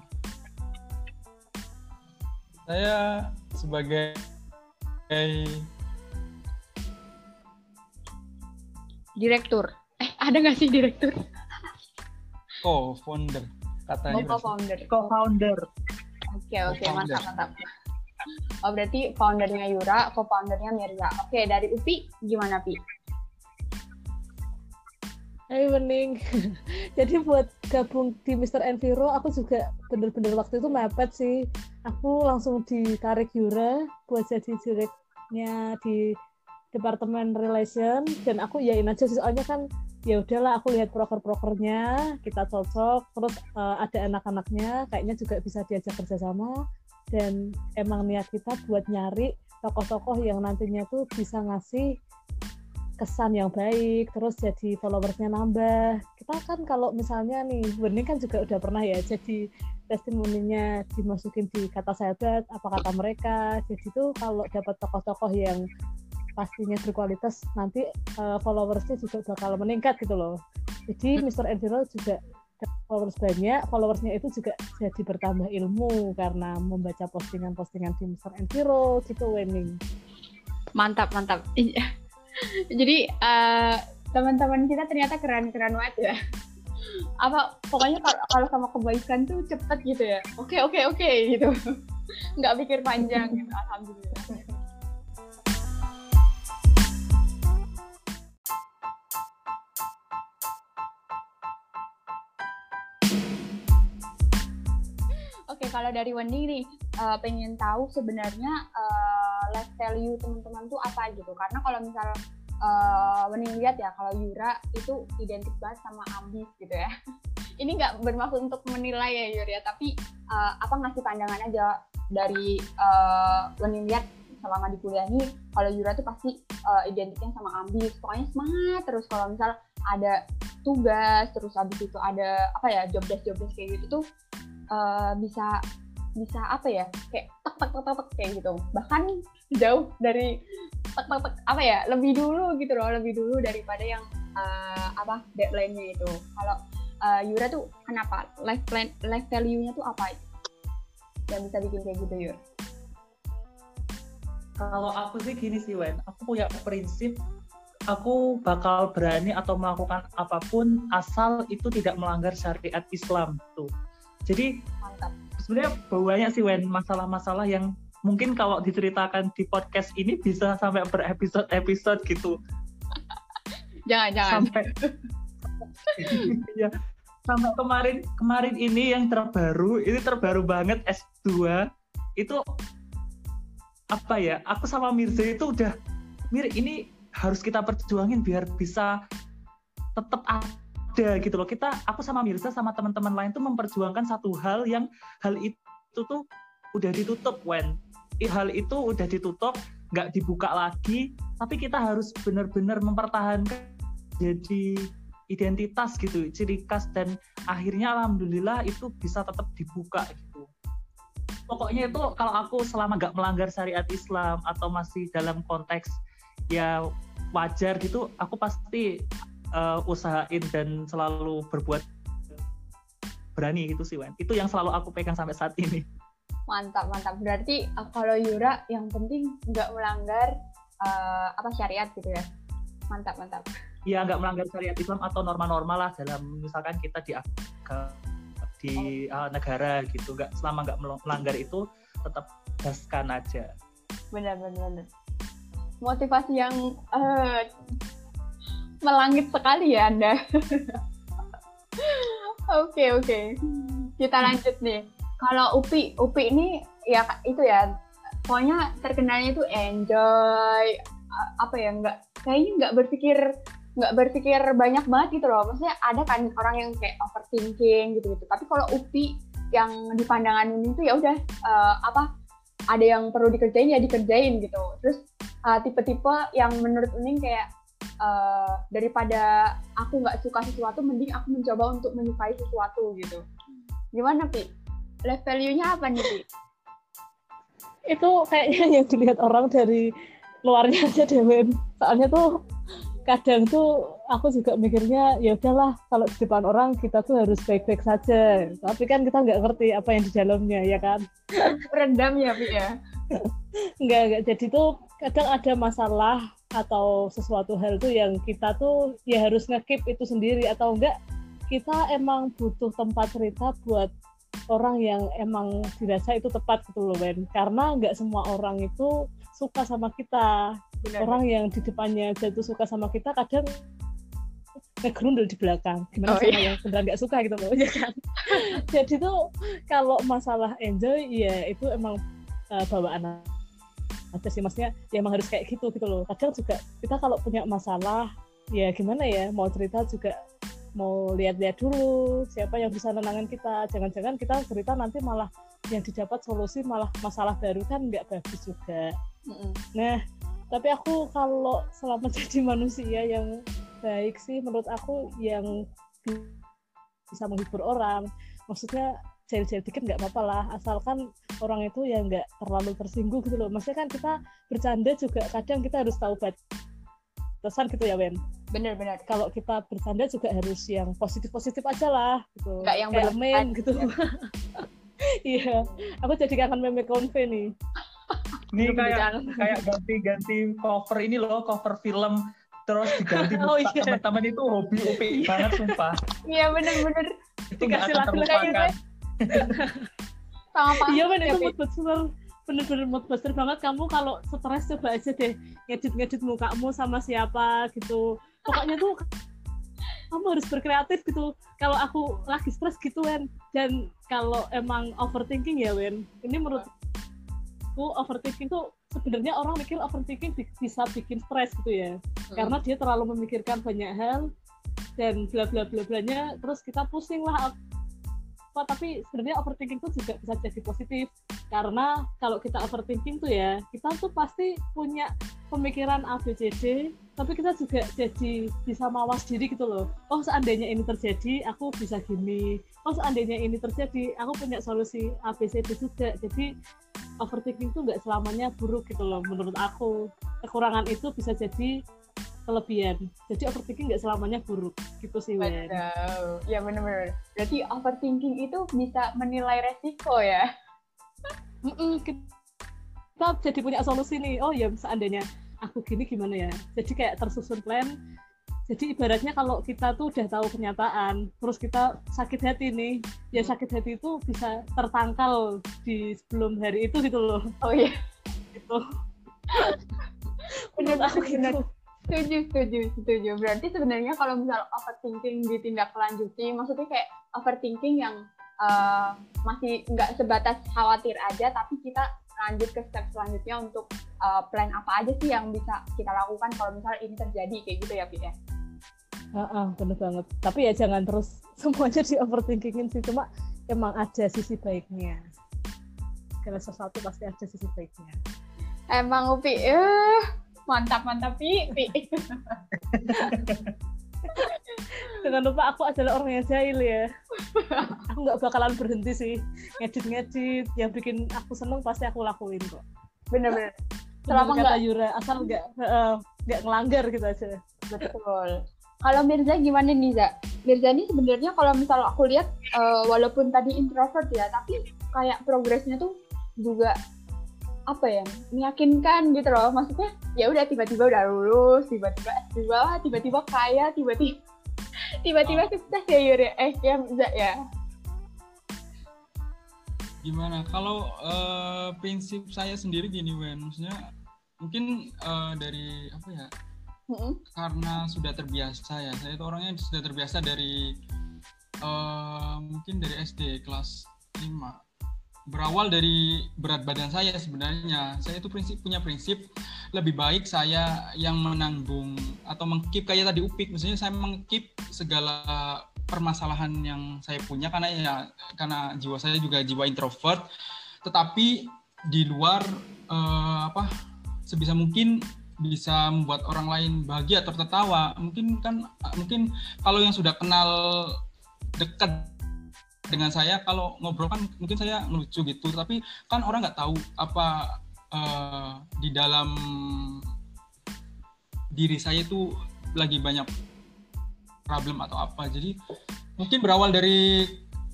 Saya sebagai direktur eh ada nggak sih direktur co-founder katanya. oh co-founder co-founder Oke oke Co-founder. mantap mantap. Oh berarti foundernya Yura, co-foundernya Mirza. Oke dari Upi gimana Pi? Hai Bening. Jadi buat gabung di Mr. Enviro, aku juga bener-bener waktu itu mepet sih. Aku langsung ditarik Yura buat jadi direknya di Departemen Relation dan aku yain aja sih soalnya kan ya udahlah aku lihat proker-prokernya kita cocok terus eh, ada anak-anaknya kayaknya juga bisa diajak kerjasama dan emang niat kita buat nyari tokoh-tokoh yang nantinya tuh bisa ngasih kesan yang baik terus jadi followersnya nambah kita kan kalau misalnya nih Wening kan juga udah pernah ya jadi testimoninya dimasukin di kata sahabat apa kata mereka jadi tuh kalau dapat tokoh-tokoh yang pastinya berkualitas nanti uh, followersnya juga bakal meningkat gitu loh jadi Mr. Enviro juga followers banyak, followersnya itu juga jadi bertambah ilmu karena membaca postingan-postingan di Mr. Enviro gitu Wening. Mantap, mantap. Iya. Jadi uh, teman-teman kita ternyata keren-keren banget ya. Apa pokoknya kalau sama kebaikan tuh cepet gitu ya. Oke oke oke gitu. Nggak pikir panjang gitu. Alhamdulillah. Kalau dari Wendy nih, uh, pengen tahu sebenarnya uh, life value teman-teman tuh apa gitu. Karena kalau misal uh, Wendy lihat ya, kalau Yura itu identik banget sama ambis gitu ya. Ini nggak bermaksud untuk menilai ya Yura, ya, tapi uh, apa ngasih pandangan aja dari uh, Wendy lihat selama di kuliah ini, kalau Yura tuh pasti uh, identiknya sama ambis. Pokoknya semangat terus kalau misal ada tugas, terus habis itu ada apa ya job desk job kayak gitu tuh uh, bisa bisa apa ya? Kayak tek tek tek tek kayak gitu. Bahkan jauh dari tek tek tek apa ya? Lebih dulu gitu loh lebih dulu daripada yang uh, apa deadline-nya itu. Kalau uh, Yura tuh kenapa? Life plan life value-nya tuh apa? Yang bisa bikin kayak gitu Yur? Kalau aku sih gini sih Wen, aku punya prinsip aku bakal berani atau melakukan apa pun asal itu tidak melanggar syariat Islam tuh jadi sebenarnya banyak sih Wen masalah-masalah yang mungkin kalau diceritakan di podcast ini bisa sampai berepisode-episode gitu. jangan jangan. Sampai ya, sampai kemarin kemarin ini yang terbaru ini terbaru banget S2 itu apa ya aku sama Mirza itu udah Mir ini harus kita perjuangin biar bisa tetap ada gitu loh. Kita aku sama Mirza sama teman-teman lain tuh memperjuangkan satu hal yang hal itu tuh udah ditutup when hal itu udah ditutup nggak dibuka lagi tapi kita harus benar-benar mempertahankan jadi identitas gitu ciri khas dan akhirnya alhamdulillah itu bisa tetap dibuka gitu. Pokoknya itu kalau aku selama nggak melanggar syariat Islam atau masih dalam konteks ya wajar gitu aku pasti uh, usahain dan selalu berbuat berani gitu sih Wen. Itu yang selalu aku pegang sampai saat ini. Mantap, mantap. Berarti uh, kalau Yura yang penting nggak melanggar uh, apa syariat gitu ya. Mantap, mantap. Iya, nggak melanggar syariat Islam atau norma-norma lah dalam misalkan kita di di oh. uh, negara gitu. Nggak selama nggak melanggar itu tetap gaskan aja. Benar, benar, benar. Motivasi yang uh, melangit sekali ya Anda. Oke oke. Okay, okay. Kita lanjut nih. Kalau Upi, Upi ini ya itu ya pokoknya terkenalnya itu enjoy apa ya nggak kayaknya nggak berpikir nggak berpikir banyak banget gitu loh maksudnya ada kan orang yang kayak overthinking gitu gitu tapi kalau Upi yang di pandangan ini tuh ya udah uh, apa ada yang perlu dikerjain ya dikerjain gitu terus uh, tipe-tipe yang menurut Uning kayak uh, daripada aku nggak suka sesuatu mending aku mencoba untuk menyukai sesuatu gitu. Gimana pi? Life value-nya apa nih pi? Itu kayaknya yang dilihat orang dari luarnya aja deh Ben soalnya tuh kadang tuh aku juga mikirnya ya udahlah kalau di depan orang kita tuh harus baik-baik saja. Tapi kan kita nggak ngerti apa yang di dalamnya ya kan? Rendam ya Pi ya? Nggak nggak. Jadi tuh kadang ada masalah atau sesuatu hal tuh yang kita tuh ya harus ngekip itu sendiri atau enggak kita emang butuh tempat cerita buat orang yang emang dirasa itu tepat gitu loh Ben karena nggak semua orang itu suka sama kita Benar. orang yang di depannya jatuh suka sama kita kadang ngegrundel di belakang gimana oh, sama iya. yang sebenarnya nggak suka gitu loh ya kan jadi tuh kalau masalah enjoy ya itu emang uh, bawaan aja sih maksudnya ya emang harus kayak gitu gitu loh. Kadang juga kita kalau punya masalah ya gimana ya mau cerita juga mau lihat-lihat dulu siapa yang bisa nenangin kita. Jangan-jangan kita cerita nanti malah yang didapat solusi malah masalah baru kan nggak bagus juga. Mm -hmm. nah tapi aku kalau selama jadi manusia yang baik sih menurut aku yang bisa menghibur orang. Maksudnya jahil-jahil dikit nggak apa-apa lah asalkan orang itu ya nggak terlalu tersinggung gitu loh. Maksudnya kan kita bercanda juga kadang kita harus tahu batasan gitu ya Wen. Bener-bener kalau kita bercanda juga harus yang positif-positif aja lah gitu. Nggak yang kayak meme gitu. ya. iya. Aku jadi kangen meme konve nih. Ini kayak kayak ganti-ganti cover ini loh, cover film terus diganti Oh, iya. teman-teman itu hobi OP banget sumpah. iya bener-bener. Itu nggak Dikasih akan laki-laki terlupakan. Sama pak iya men ya, itu mood booster bener-bener mood booster banget. Kamu kalau stres coba aja deh ngedit-ngedit mukamu sama siapa gitu. Pokoknya tuh kamu harus berkreatif gitu. Kalau aku lagi stres gitu Wen. Dan kalau emang overthinking ya Wen. Ini menurutku overthinking tuh sebenarnya orang mikir overthinking bi- bisa bikin stres gitu ya. Karena dia terlalu memikirkan banyak hal dan bla bla bla blanya terus kita pusing lah apa tapi sebenarnya overthinking tuh juga bisa jadi positif. Karena kalau kita overthinking tuh ya kita tuh pasti punya pemikiran A B C D tapi kita juga jadi bisa mawas diri gitu loh. Oh seandainya ini terjadi aku bisa gini. Oh seandainya ini terjadi aku punya solusi A B C D juga. Jadi overthinking tuh nggak selamanya buruk gitu loh menurut aku. Kekurangan itu bisa jadi kelebihan jadi overthinking nggak selamanya buruk gitu sih Wen. Betul. Ya bener-bener. Berarti overthinking itu bisa menilai resiko ya. Mm-mm, kita jadi punya solusi nih oh ya seandainya aku gini gimana ya jadi kayak tersusun plan jadi ibaratnya kalau kita tuh udah tahu kenyataan terus kita sakit hati nih ya sakit hati itu bisa tertangkal di sebelum hari itu gitu loh Oh iya. gitu Menurut aku gitu Setuju, setuju, setuju. Berarti sebenarnya kalau misal overthinking ditindaklanjuti, maksudnya kayak overthinking yang eh, masih nggak sebatas khawatir aja, tapi kita lanjut ke step selanjutnya untuk eh, plan apa aja sih yang bisa kita lakukan kalau misal ini terjadi kayak gitu ya, Pi ya. Heeh, bener banget tapi ya jangan terus semuanya di overthinkingin sih cuma emang ada sisi baiknya segala sesuatu pasti ada sisi baiknya Emang Upi, eh mantap mantap Pi. Pi. Jangan lupa aku adalah orang yang jahil ya. aku nggak bakalan berhenti sih ngedit-ngedit. Yang bikin aku seneng pasti aku lakuin kok. Bener-bener. Selama nggak- Yura, asal nggak nggak ngelanggar gitu aja. Betul. Kalau Mirza gimana nih, Za? Mirza ini sebenarnya kalau misal aku lihat eh, walaupun tadi introvert ya, tapi kayak progresnya tuh juga apa ya meyakinkan gitu loh maksudnya ya udah tiba-tiba udah lulus tiba-tiba S2 lah tiba-tiba kaya tiba-tiba tiba-tiba sukses ya Yuri eh ya Mirza ya Gimana? Kalau eh, prinsip saya sendiri gini, Wen. Maksudnya mungkin eh, dari apa ya? Mm-mm. Karena sudah terbiasa ya. Saya itu orangnya sudah terbiasa dari eh, mungkin dari SD kelas 5. Berawal dari berat badan saya sebenarnya. Saya itu prinsip punya prinsip lebih baik saya yang menanggung atau mengkip kayak tadi Upik. Maksudnya saya mengkip segala permasalahan yang saya punya karena ya karena jiwa saya juga jiwa introvert tetapi di luar eh, apa sebisa mungkin bisa membuat orang lain bahagia atau tertawa mungkin kan mungkin kalau yang sudah kenal dekat dengan saya kalau ngobrol kan mungkin saya ngelucu gitu tapi kan orang nggak tahu apa eh, di dalam diri saya itu lagi banyak problem atau apa. Jadi mungkin berawal dari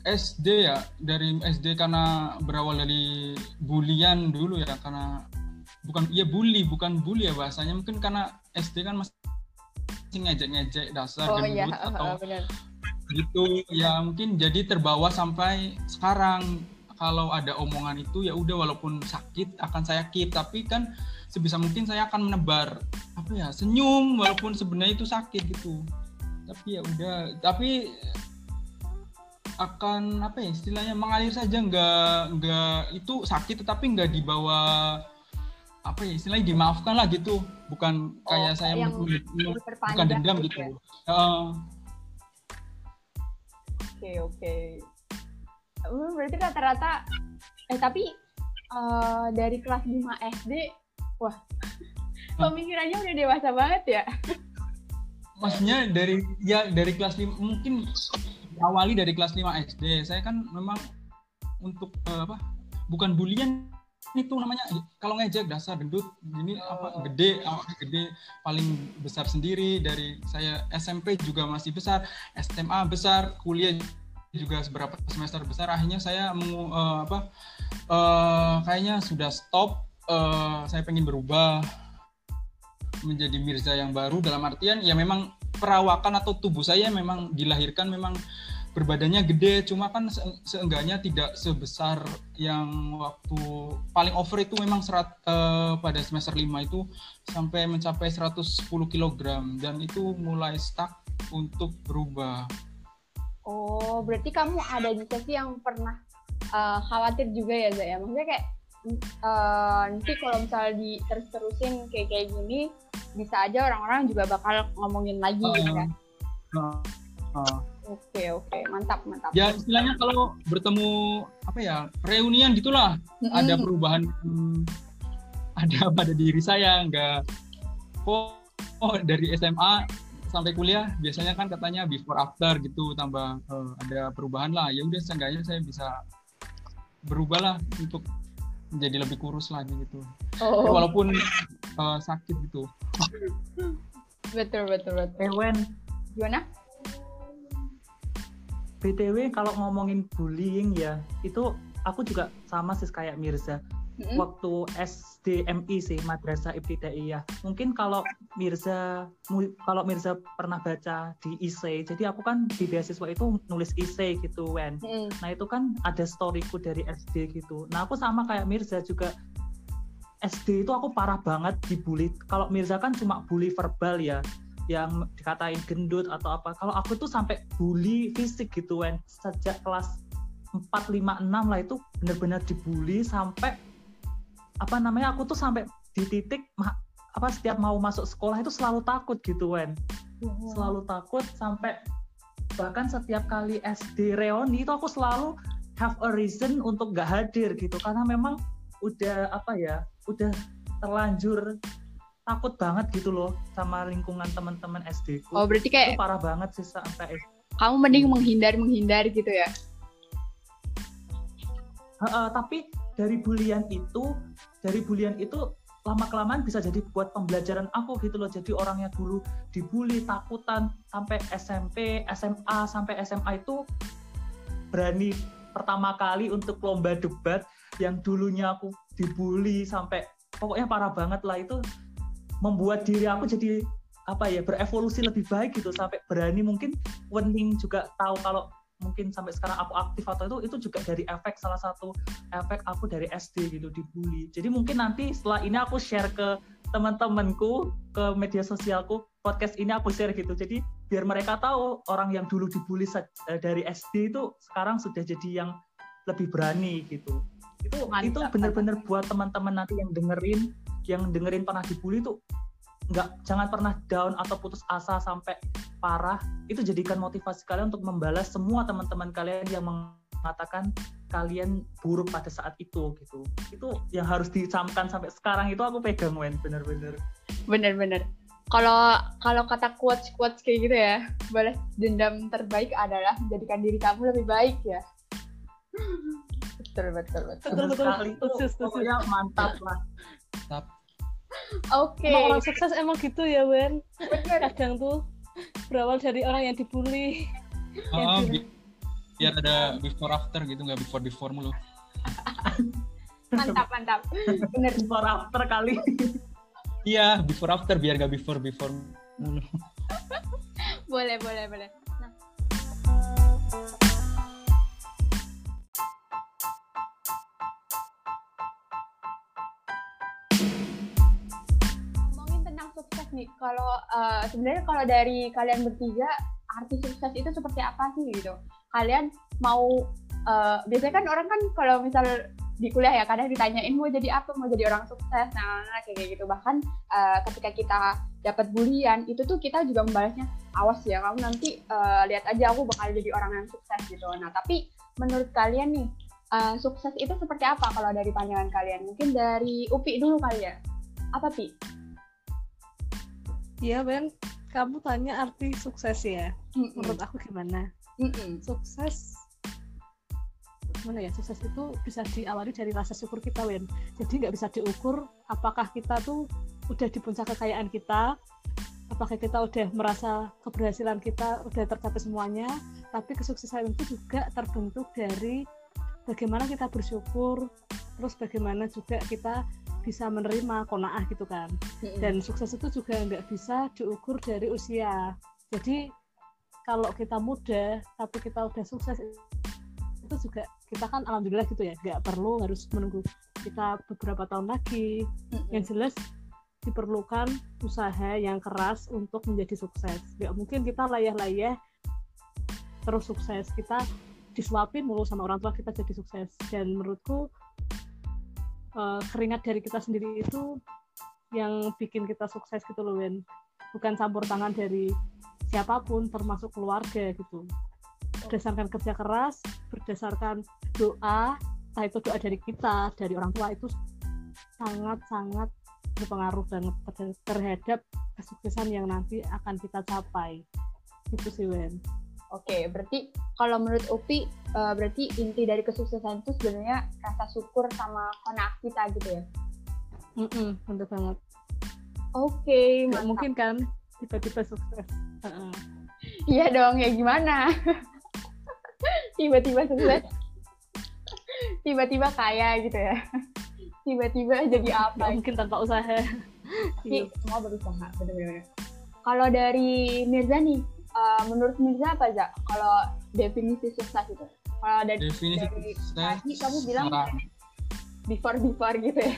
SD ya dari SD karena berawal dari bulian dulu ya karena bukan iya bully bukan bully ya bahasanya mungkin karena SD kan masih ngejek-ngejek dasar oh iya gendut atau benar gitu. Ya mungkin jadi terbawa sampai sekarang. Kalau ada omongan itu ya udah walaupun sakit akan saya keep. Tapi kan sebisa mungkin saya akan menebar apa ya senyum walaupun sebenarnya itu sakit gitu. Tapi ya udah tapi akan apa ya istilahnya mengalir saja. Nggak nggak itu sakit tetapi nggak dibawa apa ya istilahnya dimaafkan lah gitu. Bukan kayak saya yang bukan dendam gitu gitu. ya. Eh, Oke oke. Hmm, Berarti rata-rata eh tapi eh, dari kelas 5 SD wah Pemikirannya udah dewasa banget ya. maksudnya dari ya dari kelas 5 mungkin awali dari kelas 5 SD saya kan memang untuk eh, apa bukan bulian itu namanya kalau ngejek dasar gendut gini apa gede awalnya gede paling besar sendiri dari saya SMP juga masih besar SMA besar kuliah juga seberapa semester besar. Akhirnya saya mau eh, apa eh, kayaknya sudah stop eh, saya pengen berubah menjadi Mirza yang baru. Dalam artian ya memang perawakan atau tubuh saya memang dilahirkan memang berbadannya gede cuma kan se- seenggaknya tidak sebesar yang waktu paling over itu memang serat eh, pada semester 5 itu sampai mencapai 110 kg dan itu mulai stuck untuk berubah. Oh, berarti kamu ada juga sih yang pernah eh, khawatir juga ya, Zak ya? Maksudnya kayak eh, nanti kalau misalnya di terus terusin kayak kayak gini, bisa aja orang-orang juga bakal ngomongin lagi gitu kan? Nah, nah. Oke oke, mantap mantap. ya istilahnya kalau bertemu apa ya reunian gitulah Mm-mm. ada perubahan hmm, ada pada diri saya nggak kok oh, dari SMA sampai kuliah biasanya kan katanya before after gitu tambah eh, ada perubahan lah ya udah seenggaknya saya bisa berubah lah untuk menjadi lebih kurus lagi gitu Oh, walaupun eh, sakit gitu betul betul betul. Ewen, Gimana? BTW kalau ngomongin bullying ya, itu aku juga sama sih kayak Mirza. Mm-mm. Waktu SDMI sih, Madrasah Ibtidaiyah. Mungkin kalau Mirza kalau Mirza pernah baca di IC, jadi aku kan di beasiswa itu nulis IC gitu, Wen. Mm-mm. Nah itu kan ada storyku dari SD gitu. Nah aku sama kayak Mirza juga SD itu aku parah banget dibully. Kalau Mirza kan cuma bully verbal ya, yang dikatain gendut atau apa. Kalau aku tuh sampai bully fisik gitu kan. Sejak kelas 4, 5, 6 lah itu benar-benar dibully sampai apa namanya aku tuh sampai di titik apa setiap mau masuk sekolah itu selalu takut gitu kan selalu takut sampai bahkan setiap kali SD reuni itu aku selalu have a reason untuk gak hadir gitu karena memang udah apa ya udah terlanjur takut banget gitu loh sama lingkungan teman-teman SD ku. Oh, berarti itu kayak parah banget sih sampai kamu mending menghindar menghindar gitu ya? Heeh, tapi dari bulian itu dari bulian itu lama kelamaan bisa jadi buat pembelajaran aku gitu loh. Jadi orang yang dulu dibully takutan sampai SMP SMA sampai SMA itu berani pertama kali untuk lomba debat yang dulunya aku dibully sampai pokoknya parah banget lah. Itu membuat diri aku jadi apa ya berevolusi lebih baik gitu sampai berani mungkin Wening juga tahu kalau mungkin sampai sekarang aku aktif atau itu itu juga dari efek salah satu efek aku dari SD gitu dibully. Jadi mungkin nanti setelah ini aku share ke teman-temanku ke media sosialku podcast ini aku share gitu. Jadi biar mereka tahu orang yang dulu dibully eh, dari SD itu sekarang sudah jadi yang lebih berani gitu. Itu Mantap, itu bener-bener buat teman-teman nanti yang dengerin yang dengerin pernah dibully tuh nggak jangan pernah down atau putus asa sampai parah itu jadikan motivasi kalian untuk membalas semua teman-teman kalian yang mengatakan kalian buruk pada saat itu gitu itu yang harus dicamkan sampai sekarang itu aku pegang Wen bener-bener Bener-bener. Kalau kalau kata quotes quotes kayak gitu ya, balas dendam terbaik adalah menjadikan diri kamu lebih baik ya. Betul betul betul. Betul, betul. sekali itu Setuju, setuju. pokoknya mantap lah Oke. Emang orang sukses emang gitu ya Wen Bener. kadang tuh berawal dari orang yang dibully Oh, Yang bi- biar ada before after gitu nggak before before mulu Mantap mantap. Bener. before after kali iya before after biar nggak before before mulu Boleh boleh boleh. Nah. Nih, kalau eh, sebenarnya kalau dari kalian bertiga arti sukses itu seperti apa sih gitu? Kalian mau eh, biasanya kan orang kan kalau misal di kuliah ya kadang ditanyain mau jadi apa mau jadi orang sukses nah, nah kayak gitu. Bahkan eh, ketika kita dapat bulian itu tuh kita juga membalasnya awas ya kamu nanti eh, lihat aja aku bakal jadi orang yang sukses gitu. Nah tapi menurut kalian nih eh, sukses itu seperti apa kalau dari pandangan kalian? Mungkin dari Upi dulu kali ya. Apa Pi Iya Ben, kamu tanya arti sukses ya. Mm-mm. Menurut aku gimana? Mm-mm. Sukses gimana ya sukses itu bisa diawali dari rasa syukur kita Wen jadi nggak bisa diukur apakah kita tuh udah di puncak kekayaan kita apakah kita udah merasa keberhasilan kita udah tercapai semuanya tapi kesuksesan itu juga terbentuk dari bagaimana kita bersyukur terus bagaimana juga kita bisa menerima konaah gitu kan. Dan sukses itu juga nggak bisa diukur dari usia. Jadi kalau kita muda tapi kita udah sukses itu juga kita kan alhamdulillah gitu ya nggak perlu harus menunggu kita beberapa tahun lagi. Yang jelas diperlukan usaha yang keras untuk menjadi sukses. Nggak mungkin kita layah-layah terus sukses. Kita disuapin mulu sama orang tua kita jadi sukses. Dan menurutku eh, keringat dari kita sendiri itu yang bikin kita sukses gitu loh Wen. Bukan campur tangan dari siapa pun termasuk keluarga gitu. Berdasarkan kerja keras berdasarkan doa entah itu doa dari kita dari orang tua itu sangat sangat berpengaruh banget ter- terhadap kesuksesan yang nanti akan kita capai. Itu sih Wen Oke, berarti kalau menurut Upi, eh, berarti inti dari kesuksesan itu sebenarnya rasa syukur sama konak kita gitu ya? Mm-mm, bener banget Oke, mantap. mungkin kan tiba-tiba sukses. Iya dong, ya gimana? Tiba-tiba sukses. Tiba-tiba kaya gitu ya. Tiba-tiba jadi apa? mungkin tanpa usaha Tapi semua berusaha, bener-bener. Kalau dari Mirza nih, eh, menurut Mirza apa Za? Kalau definisi sukses itu? Kalau dari, Definisi dari sukses tadi kamu bilang before before gitu ya.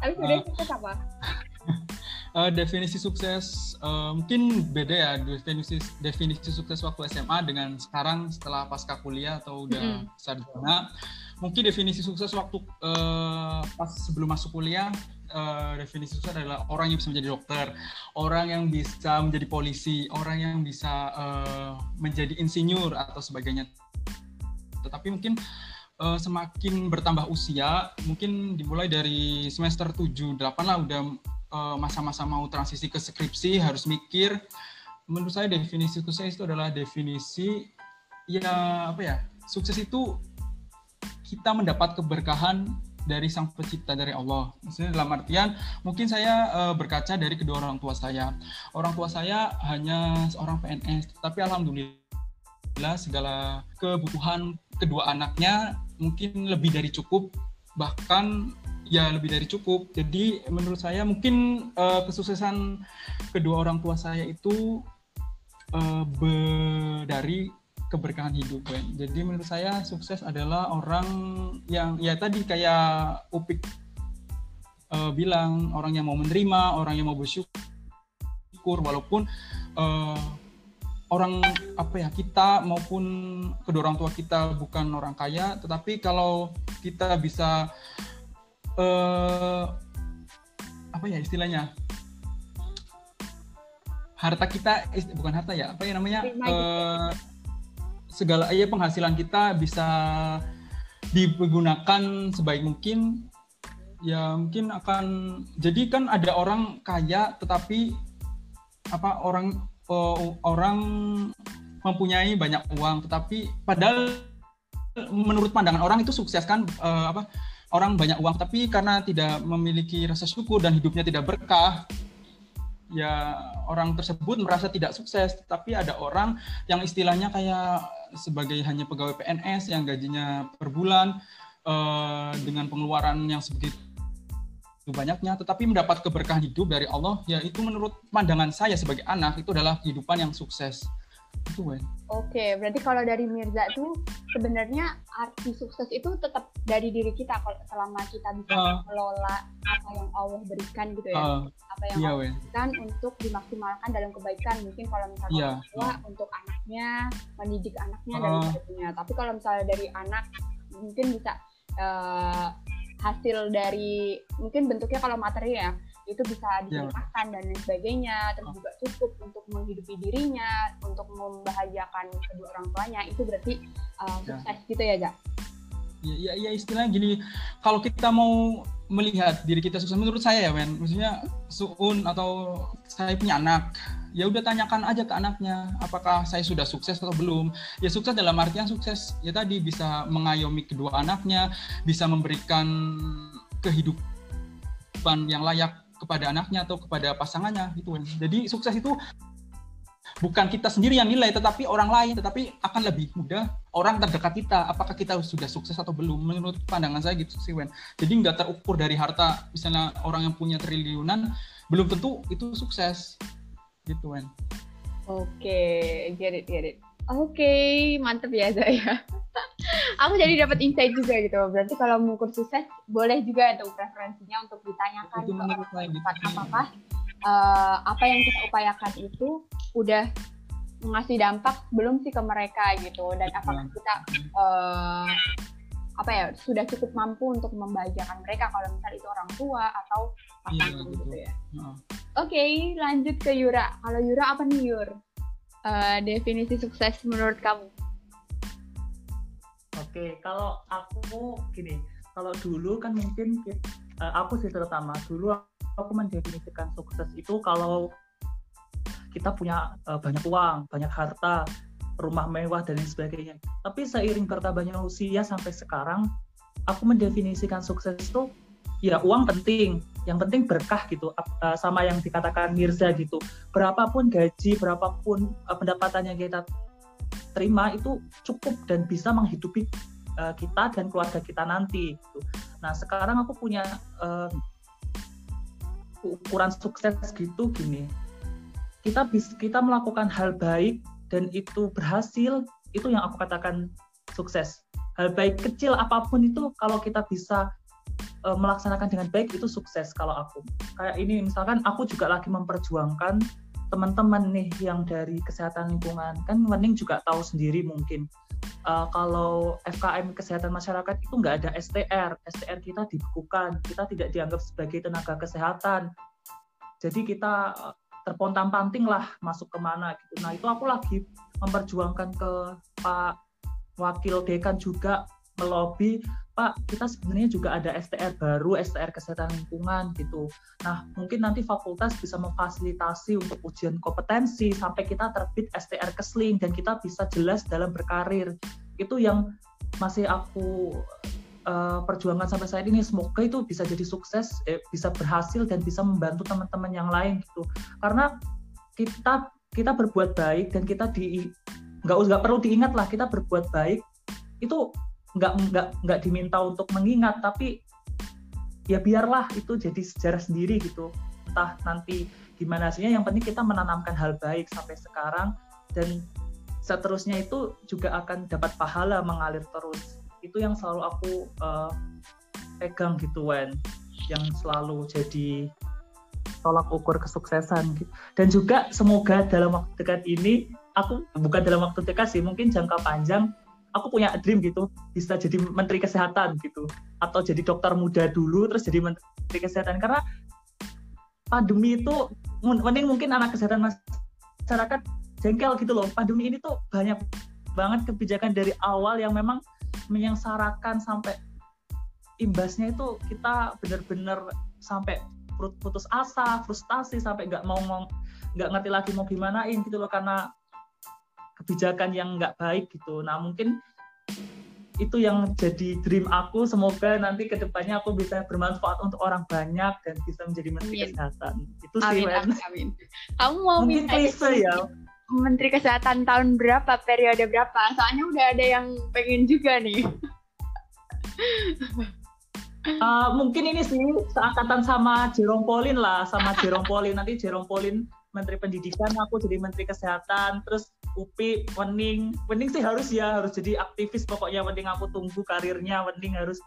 Tapi sebenarnya sukses apa? Eh, definisi sukses eh, mungkin beda ya definisi definisi sukses waktu SMA dengan sekarang setelah pasca kuliah atau udah sarjana mungkin definisi sukses waktu eh, pas sebelum masuk kuliah eh, definisi sukses adalah orang yang bisa menjadi dokter orang yang bisa menjadi polisi orang yang bisa eh, menjadi insinyur atau sebagainya. Tetapi mungkin eh, semakin bertambah usia mungkin dimulai dari semester 7 8 lah udah eh, masa-masa mau transisi ke skripsi harus mikir. Menurut saya definisi sukses itu adalah definisi ya apa ya sukses itu kita mendapat keberkahan dari sang pencipta dari Allah. Maksudnya dalam artian mungkin saya eh, berkaca dari kedua orang tua saya. Orang tua saya hanya seorang PNS, tapi alhamdulillah segala kebutuhan kedua anaknya mungkin lebih dari cukup bahkan ya lebih dari cukup. Jadi menurut saya mungkin eh, kesuksesan kedua orang tua saya itu be- dari keberkahan hidup kan. Jadi menurut saya sukses adalah orang yang ya tadi kayak Upik eh, bilang orang yang mau menerima, orang yang mau bersyukur walaupun eh, orang apa ya kita maupun kedua orang tua kita bukan orang kaya, tetapi kalau kita bisa eh apa ya istilahnya harta kita bukan harta ya apa ya namanya segala ya penghasilan kita bisa digunakan sebaik mungkin. Ya mungkin akan jadi kan ada orang kaya tetapi apa orang eh, orang mempunyai banyak uang. Tetapi padahal menurut pandangan orang itu sukses kan eh, apa orang banyak uang. Tapi karena tidak memiliki rasa syukur dan hidupnya tidak berkah ya orang tersebut merasa tidak sukses tapi ada orang yang istilahnya kayak sebagai hanya pegawai PNS yang gajinya per bulan eh, dengan pengeluaran yang sebegitu banyaknya tetapi mendapat keberkahan hidup dari Allah ya itu menurut pandangan saya sebagai anak itu adalah kehidupan yang sukses itu Wen. Oke, berarti kalau dari Mirza tuh sebenarnya arti sukses itu tetap dari diri kita kalau selama kita bisa Ah. mengelola apa yang Allah berikan gitu ya. Eh, apa yang iya Allah Wen. berikan untuk dimaksimalkan dalam kebaikan. Mungkin kalau misalnya Iya. orang tua untuk anaknya, mendidik anaknya dan Ah. sebagainya. Tapi kalau misalnya dari anak mungkin bisa eh, hasil dari mungkin bentuknya kalau materi ya itu bisa Iya. dimakan dan lain sebagainya terus Ah. juga cukup untuk menghidupi dirinya untuk membahagiakan kedua orang tuanya itu berarti uh, sukses gitu ya Za? ya, ya, ya istilahnya gini kalau kita mau melihat diri kita sukses menurut saya ya men maksudnya suun atau saya punya anak ya udah tanyakan aja ke anaknya apakah saya sudah sukses atau belum ya sukses dalam artian sukses ya tadi bisa mengayomi kedua anaknya bisa memberikan kehidupan yang layak kepada anaknya atau kepada pasangannya gitu. Kan jadi sukses itu bukan kita sendiri yang nilai tetapi orang lain. Tetapi akan lebih mudah orang terdekat kita apakah kita sudah sukses atau belum menurut pandangan saya gitu sih Wen. Jadi nggak terukur dari harta misalnya orang yang punya triliunan belum tentu itu sukses gitu Wen. Oke get it get it oke okay, mantep ya saya aku jadi dapat insight juga gitu berarti kalau mengukur sukses boleh juga untuk preferensinya untuk ditanyakan itu menurut saya gitu. apakah uh, apa yang kita upayakan itu udah ngasih dampak belum sih ke mereka gitu dan apakah kita uh, apa ya sudah cukup mampu untuk membahagiakan mereka kalau misal itu orang tua atau pasangan iya, gitu ya. Oke, okay, lanjut ke Yura. Kalau Yura apa nih Yur? Uh, definisi sukses menurut kamu? Oke, kalau aku gini, kalau dulu kan mungkin uh, aku sih terutama dulu aku mendefinisikan sukses itu kalau kita punya uh, banyak uang, banyak harta, rumah mewah dan lain sebagainya. Tapi seiring bertambahnya usia sampai sekarang, aku mendefinisikan sukses itu ya uang penting, yang penting berkah gitu, uh, sama yang dikatakan Mirza gitu. Berapapun gaji, berapapun uh, pendapatan yang kita terima itu cukup dan bisa menghidupi uh, kita dan keluarga kita nanti. Gitu. Nah sekarang aku punya uh, ukuran sukses gitu gini kita bisa kita melakukan hal baik dan itu berhasil itu yang aku katakan sukses hal baik kecil apa pun itu kalau kita bisa uh, melaksanakan dengan baik itu sukses kalau aku. Kayak ini misalkan aku juga lagi memperjuangkan teman-teman nih yang dari kesehatan lingkungan. Kan Wening juga tahu sendiri mungkin uh, kalau FKM kesehatan masyarakat itu nggak ada STR STR kita dibekukan kita tidak dianggap sebagai tenaga kesehatan. Jadi kita terpontang-panting lah masuk ke mana gitu. Nah itu aku lagi memperjuangkan ke Pak Wakil Dekan juga melobi Pak kita sebenarnya juga ada STR baru STR kesehatan lingkungan gitu. Nah mungkin nanti fakultas bisa memfasilitasi untuk ujian kompetensi sampai kita terbit STR kesling dan kita bisa jelas dalam berkarir. Itu yang masih aku uh, perjuangan sampai saat ini. Semoga itu bisa jadi sukses eh, bisa berhasil dan bisa membantu teman-teman yang lain gitu. Karena kita kita berbuat baik dan kita di nggak nggak perlu diingat lah kita berbuat baik itu nggak nggak nggak diminta untuk mengingat tapi ya biarlah itu jadi sejarah sendiri gitu. Entah nanti gimana sih yang penting kita menanamkan hal baik sampai sekarang dan seterusnya itu juga akan dapat pahala mengalir terus. Itu yang selalu aku uh, pegang gitu Wen. Yang selalu jadi tolak ukur kesuksesan gitu. dan juga semoga dalam waktu dekat ini aku bukan dalam waktu dekat sih mungkin jangka panjang aku punya dream gitu bisa jadi menteri kesehatan gitu. Atau jadi dokter muda dulu terus jadi menteri kesehatan. Karena pandemi itu mending mungkin anak kesehatan masyarakat jengkel gitu loh. Pandemi ini tuh banyak banget kebijakan dari awal yang memang menyengsarakan sampai imbasnya itu kita benar-benar sampai putus asa, frustasi sampai nggak mau nggak ngerti lagi mau gimanain gitu loh. Karena kebijakan yang nggak baik gitu. Nah mungkin itu yang jadi dream aku. Semoga nanti ke depannya aku bisa bermanfaat untuk orang banyak dan bisa menjadi menteri amin. kesehatan. Itu sih, amin, amin, amin. Kamu mau mungkin klise ya. Menteri Kesehatan tahun berapa, periode berapa? Soalnya udah ada yang pengen juga nih. Uh, mungkin ini sih seangkatan sama Jerome Pauline lah, sama Jerome Pauline. Nanti Jerome Pauline Menteri Pendidikan, aku jadi Menteri Kesehatan, terus UPI, Wening. Wening sih harus ya, harus jadi aktivis. Pokoknya Wening aku tunggu karirnya, Wening harus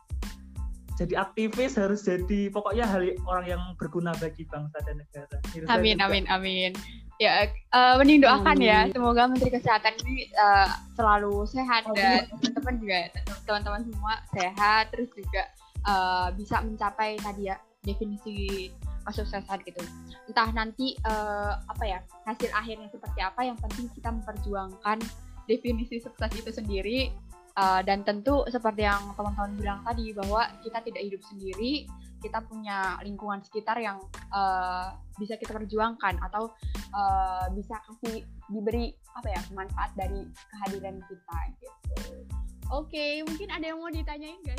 jadi aktivis, harus jadi pokoknya hal orang yang berguna bagi bangsa dan negara. amin, amin, amin ya uh, mending doakan ya semoga Menteri Kesehatan ini uh, selalu sehat dan teman-teman juga teman-teman semua sehat terus juga uh, bisa mencapai tadi ya definisi kesuksesan gitu entah nanti uh, apa ya hasil akhirnya seperti apa yang penting kita memperjuangkan definisi sukses itu sendiri Uh, dan tentu seperti yang teman-teman bilang tadi bahwa kita tidak hidup sendiri, kita punya lingkungan sekitar yang uh, bisa kita perjuangkan atau uh, bisa kasih diberi apa ya manfaat dari kehadiran kita gitu. Oke, mungkin ada yang mau ditanyain sih?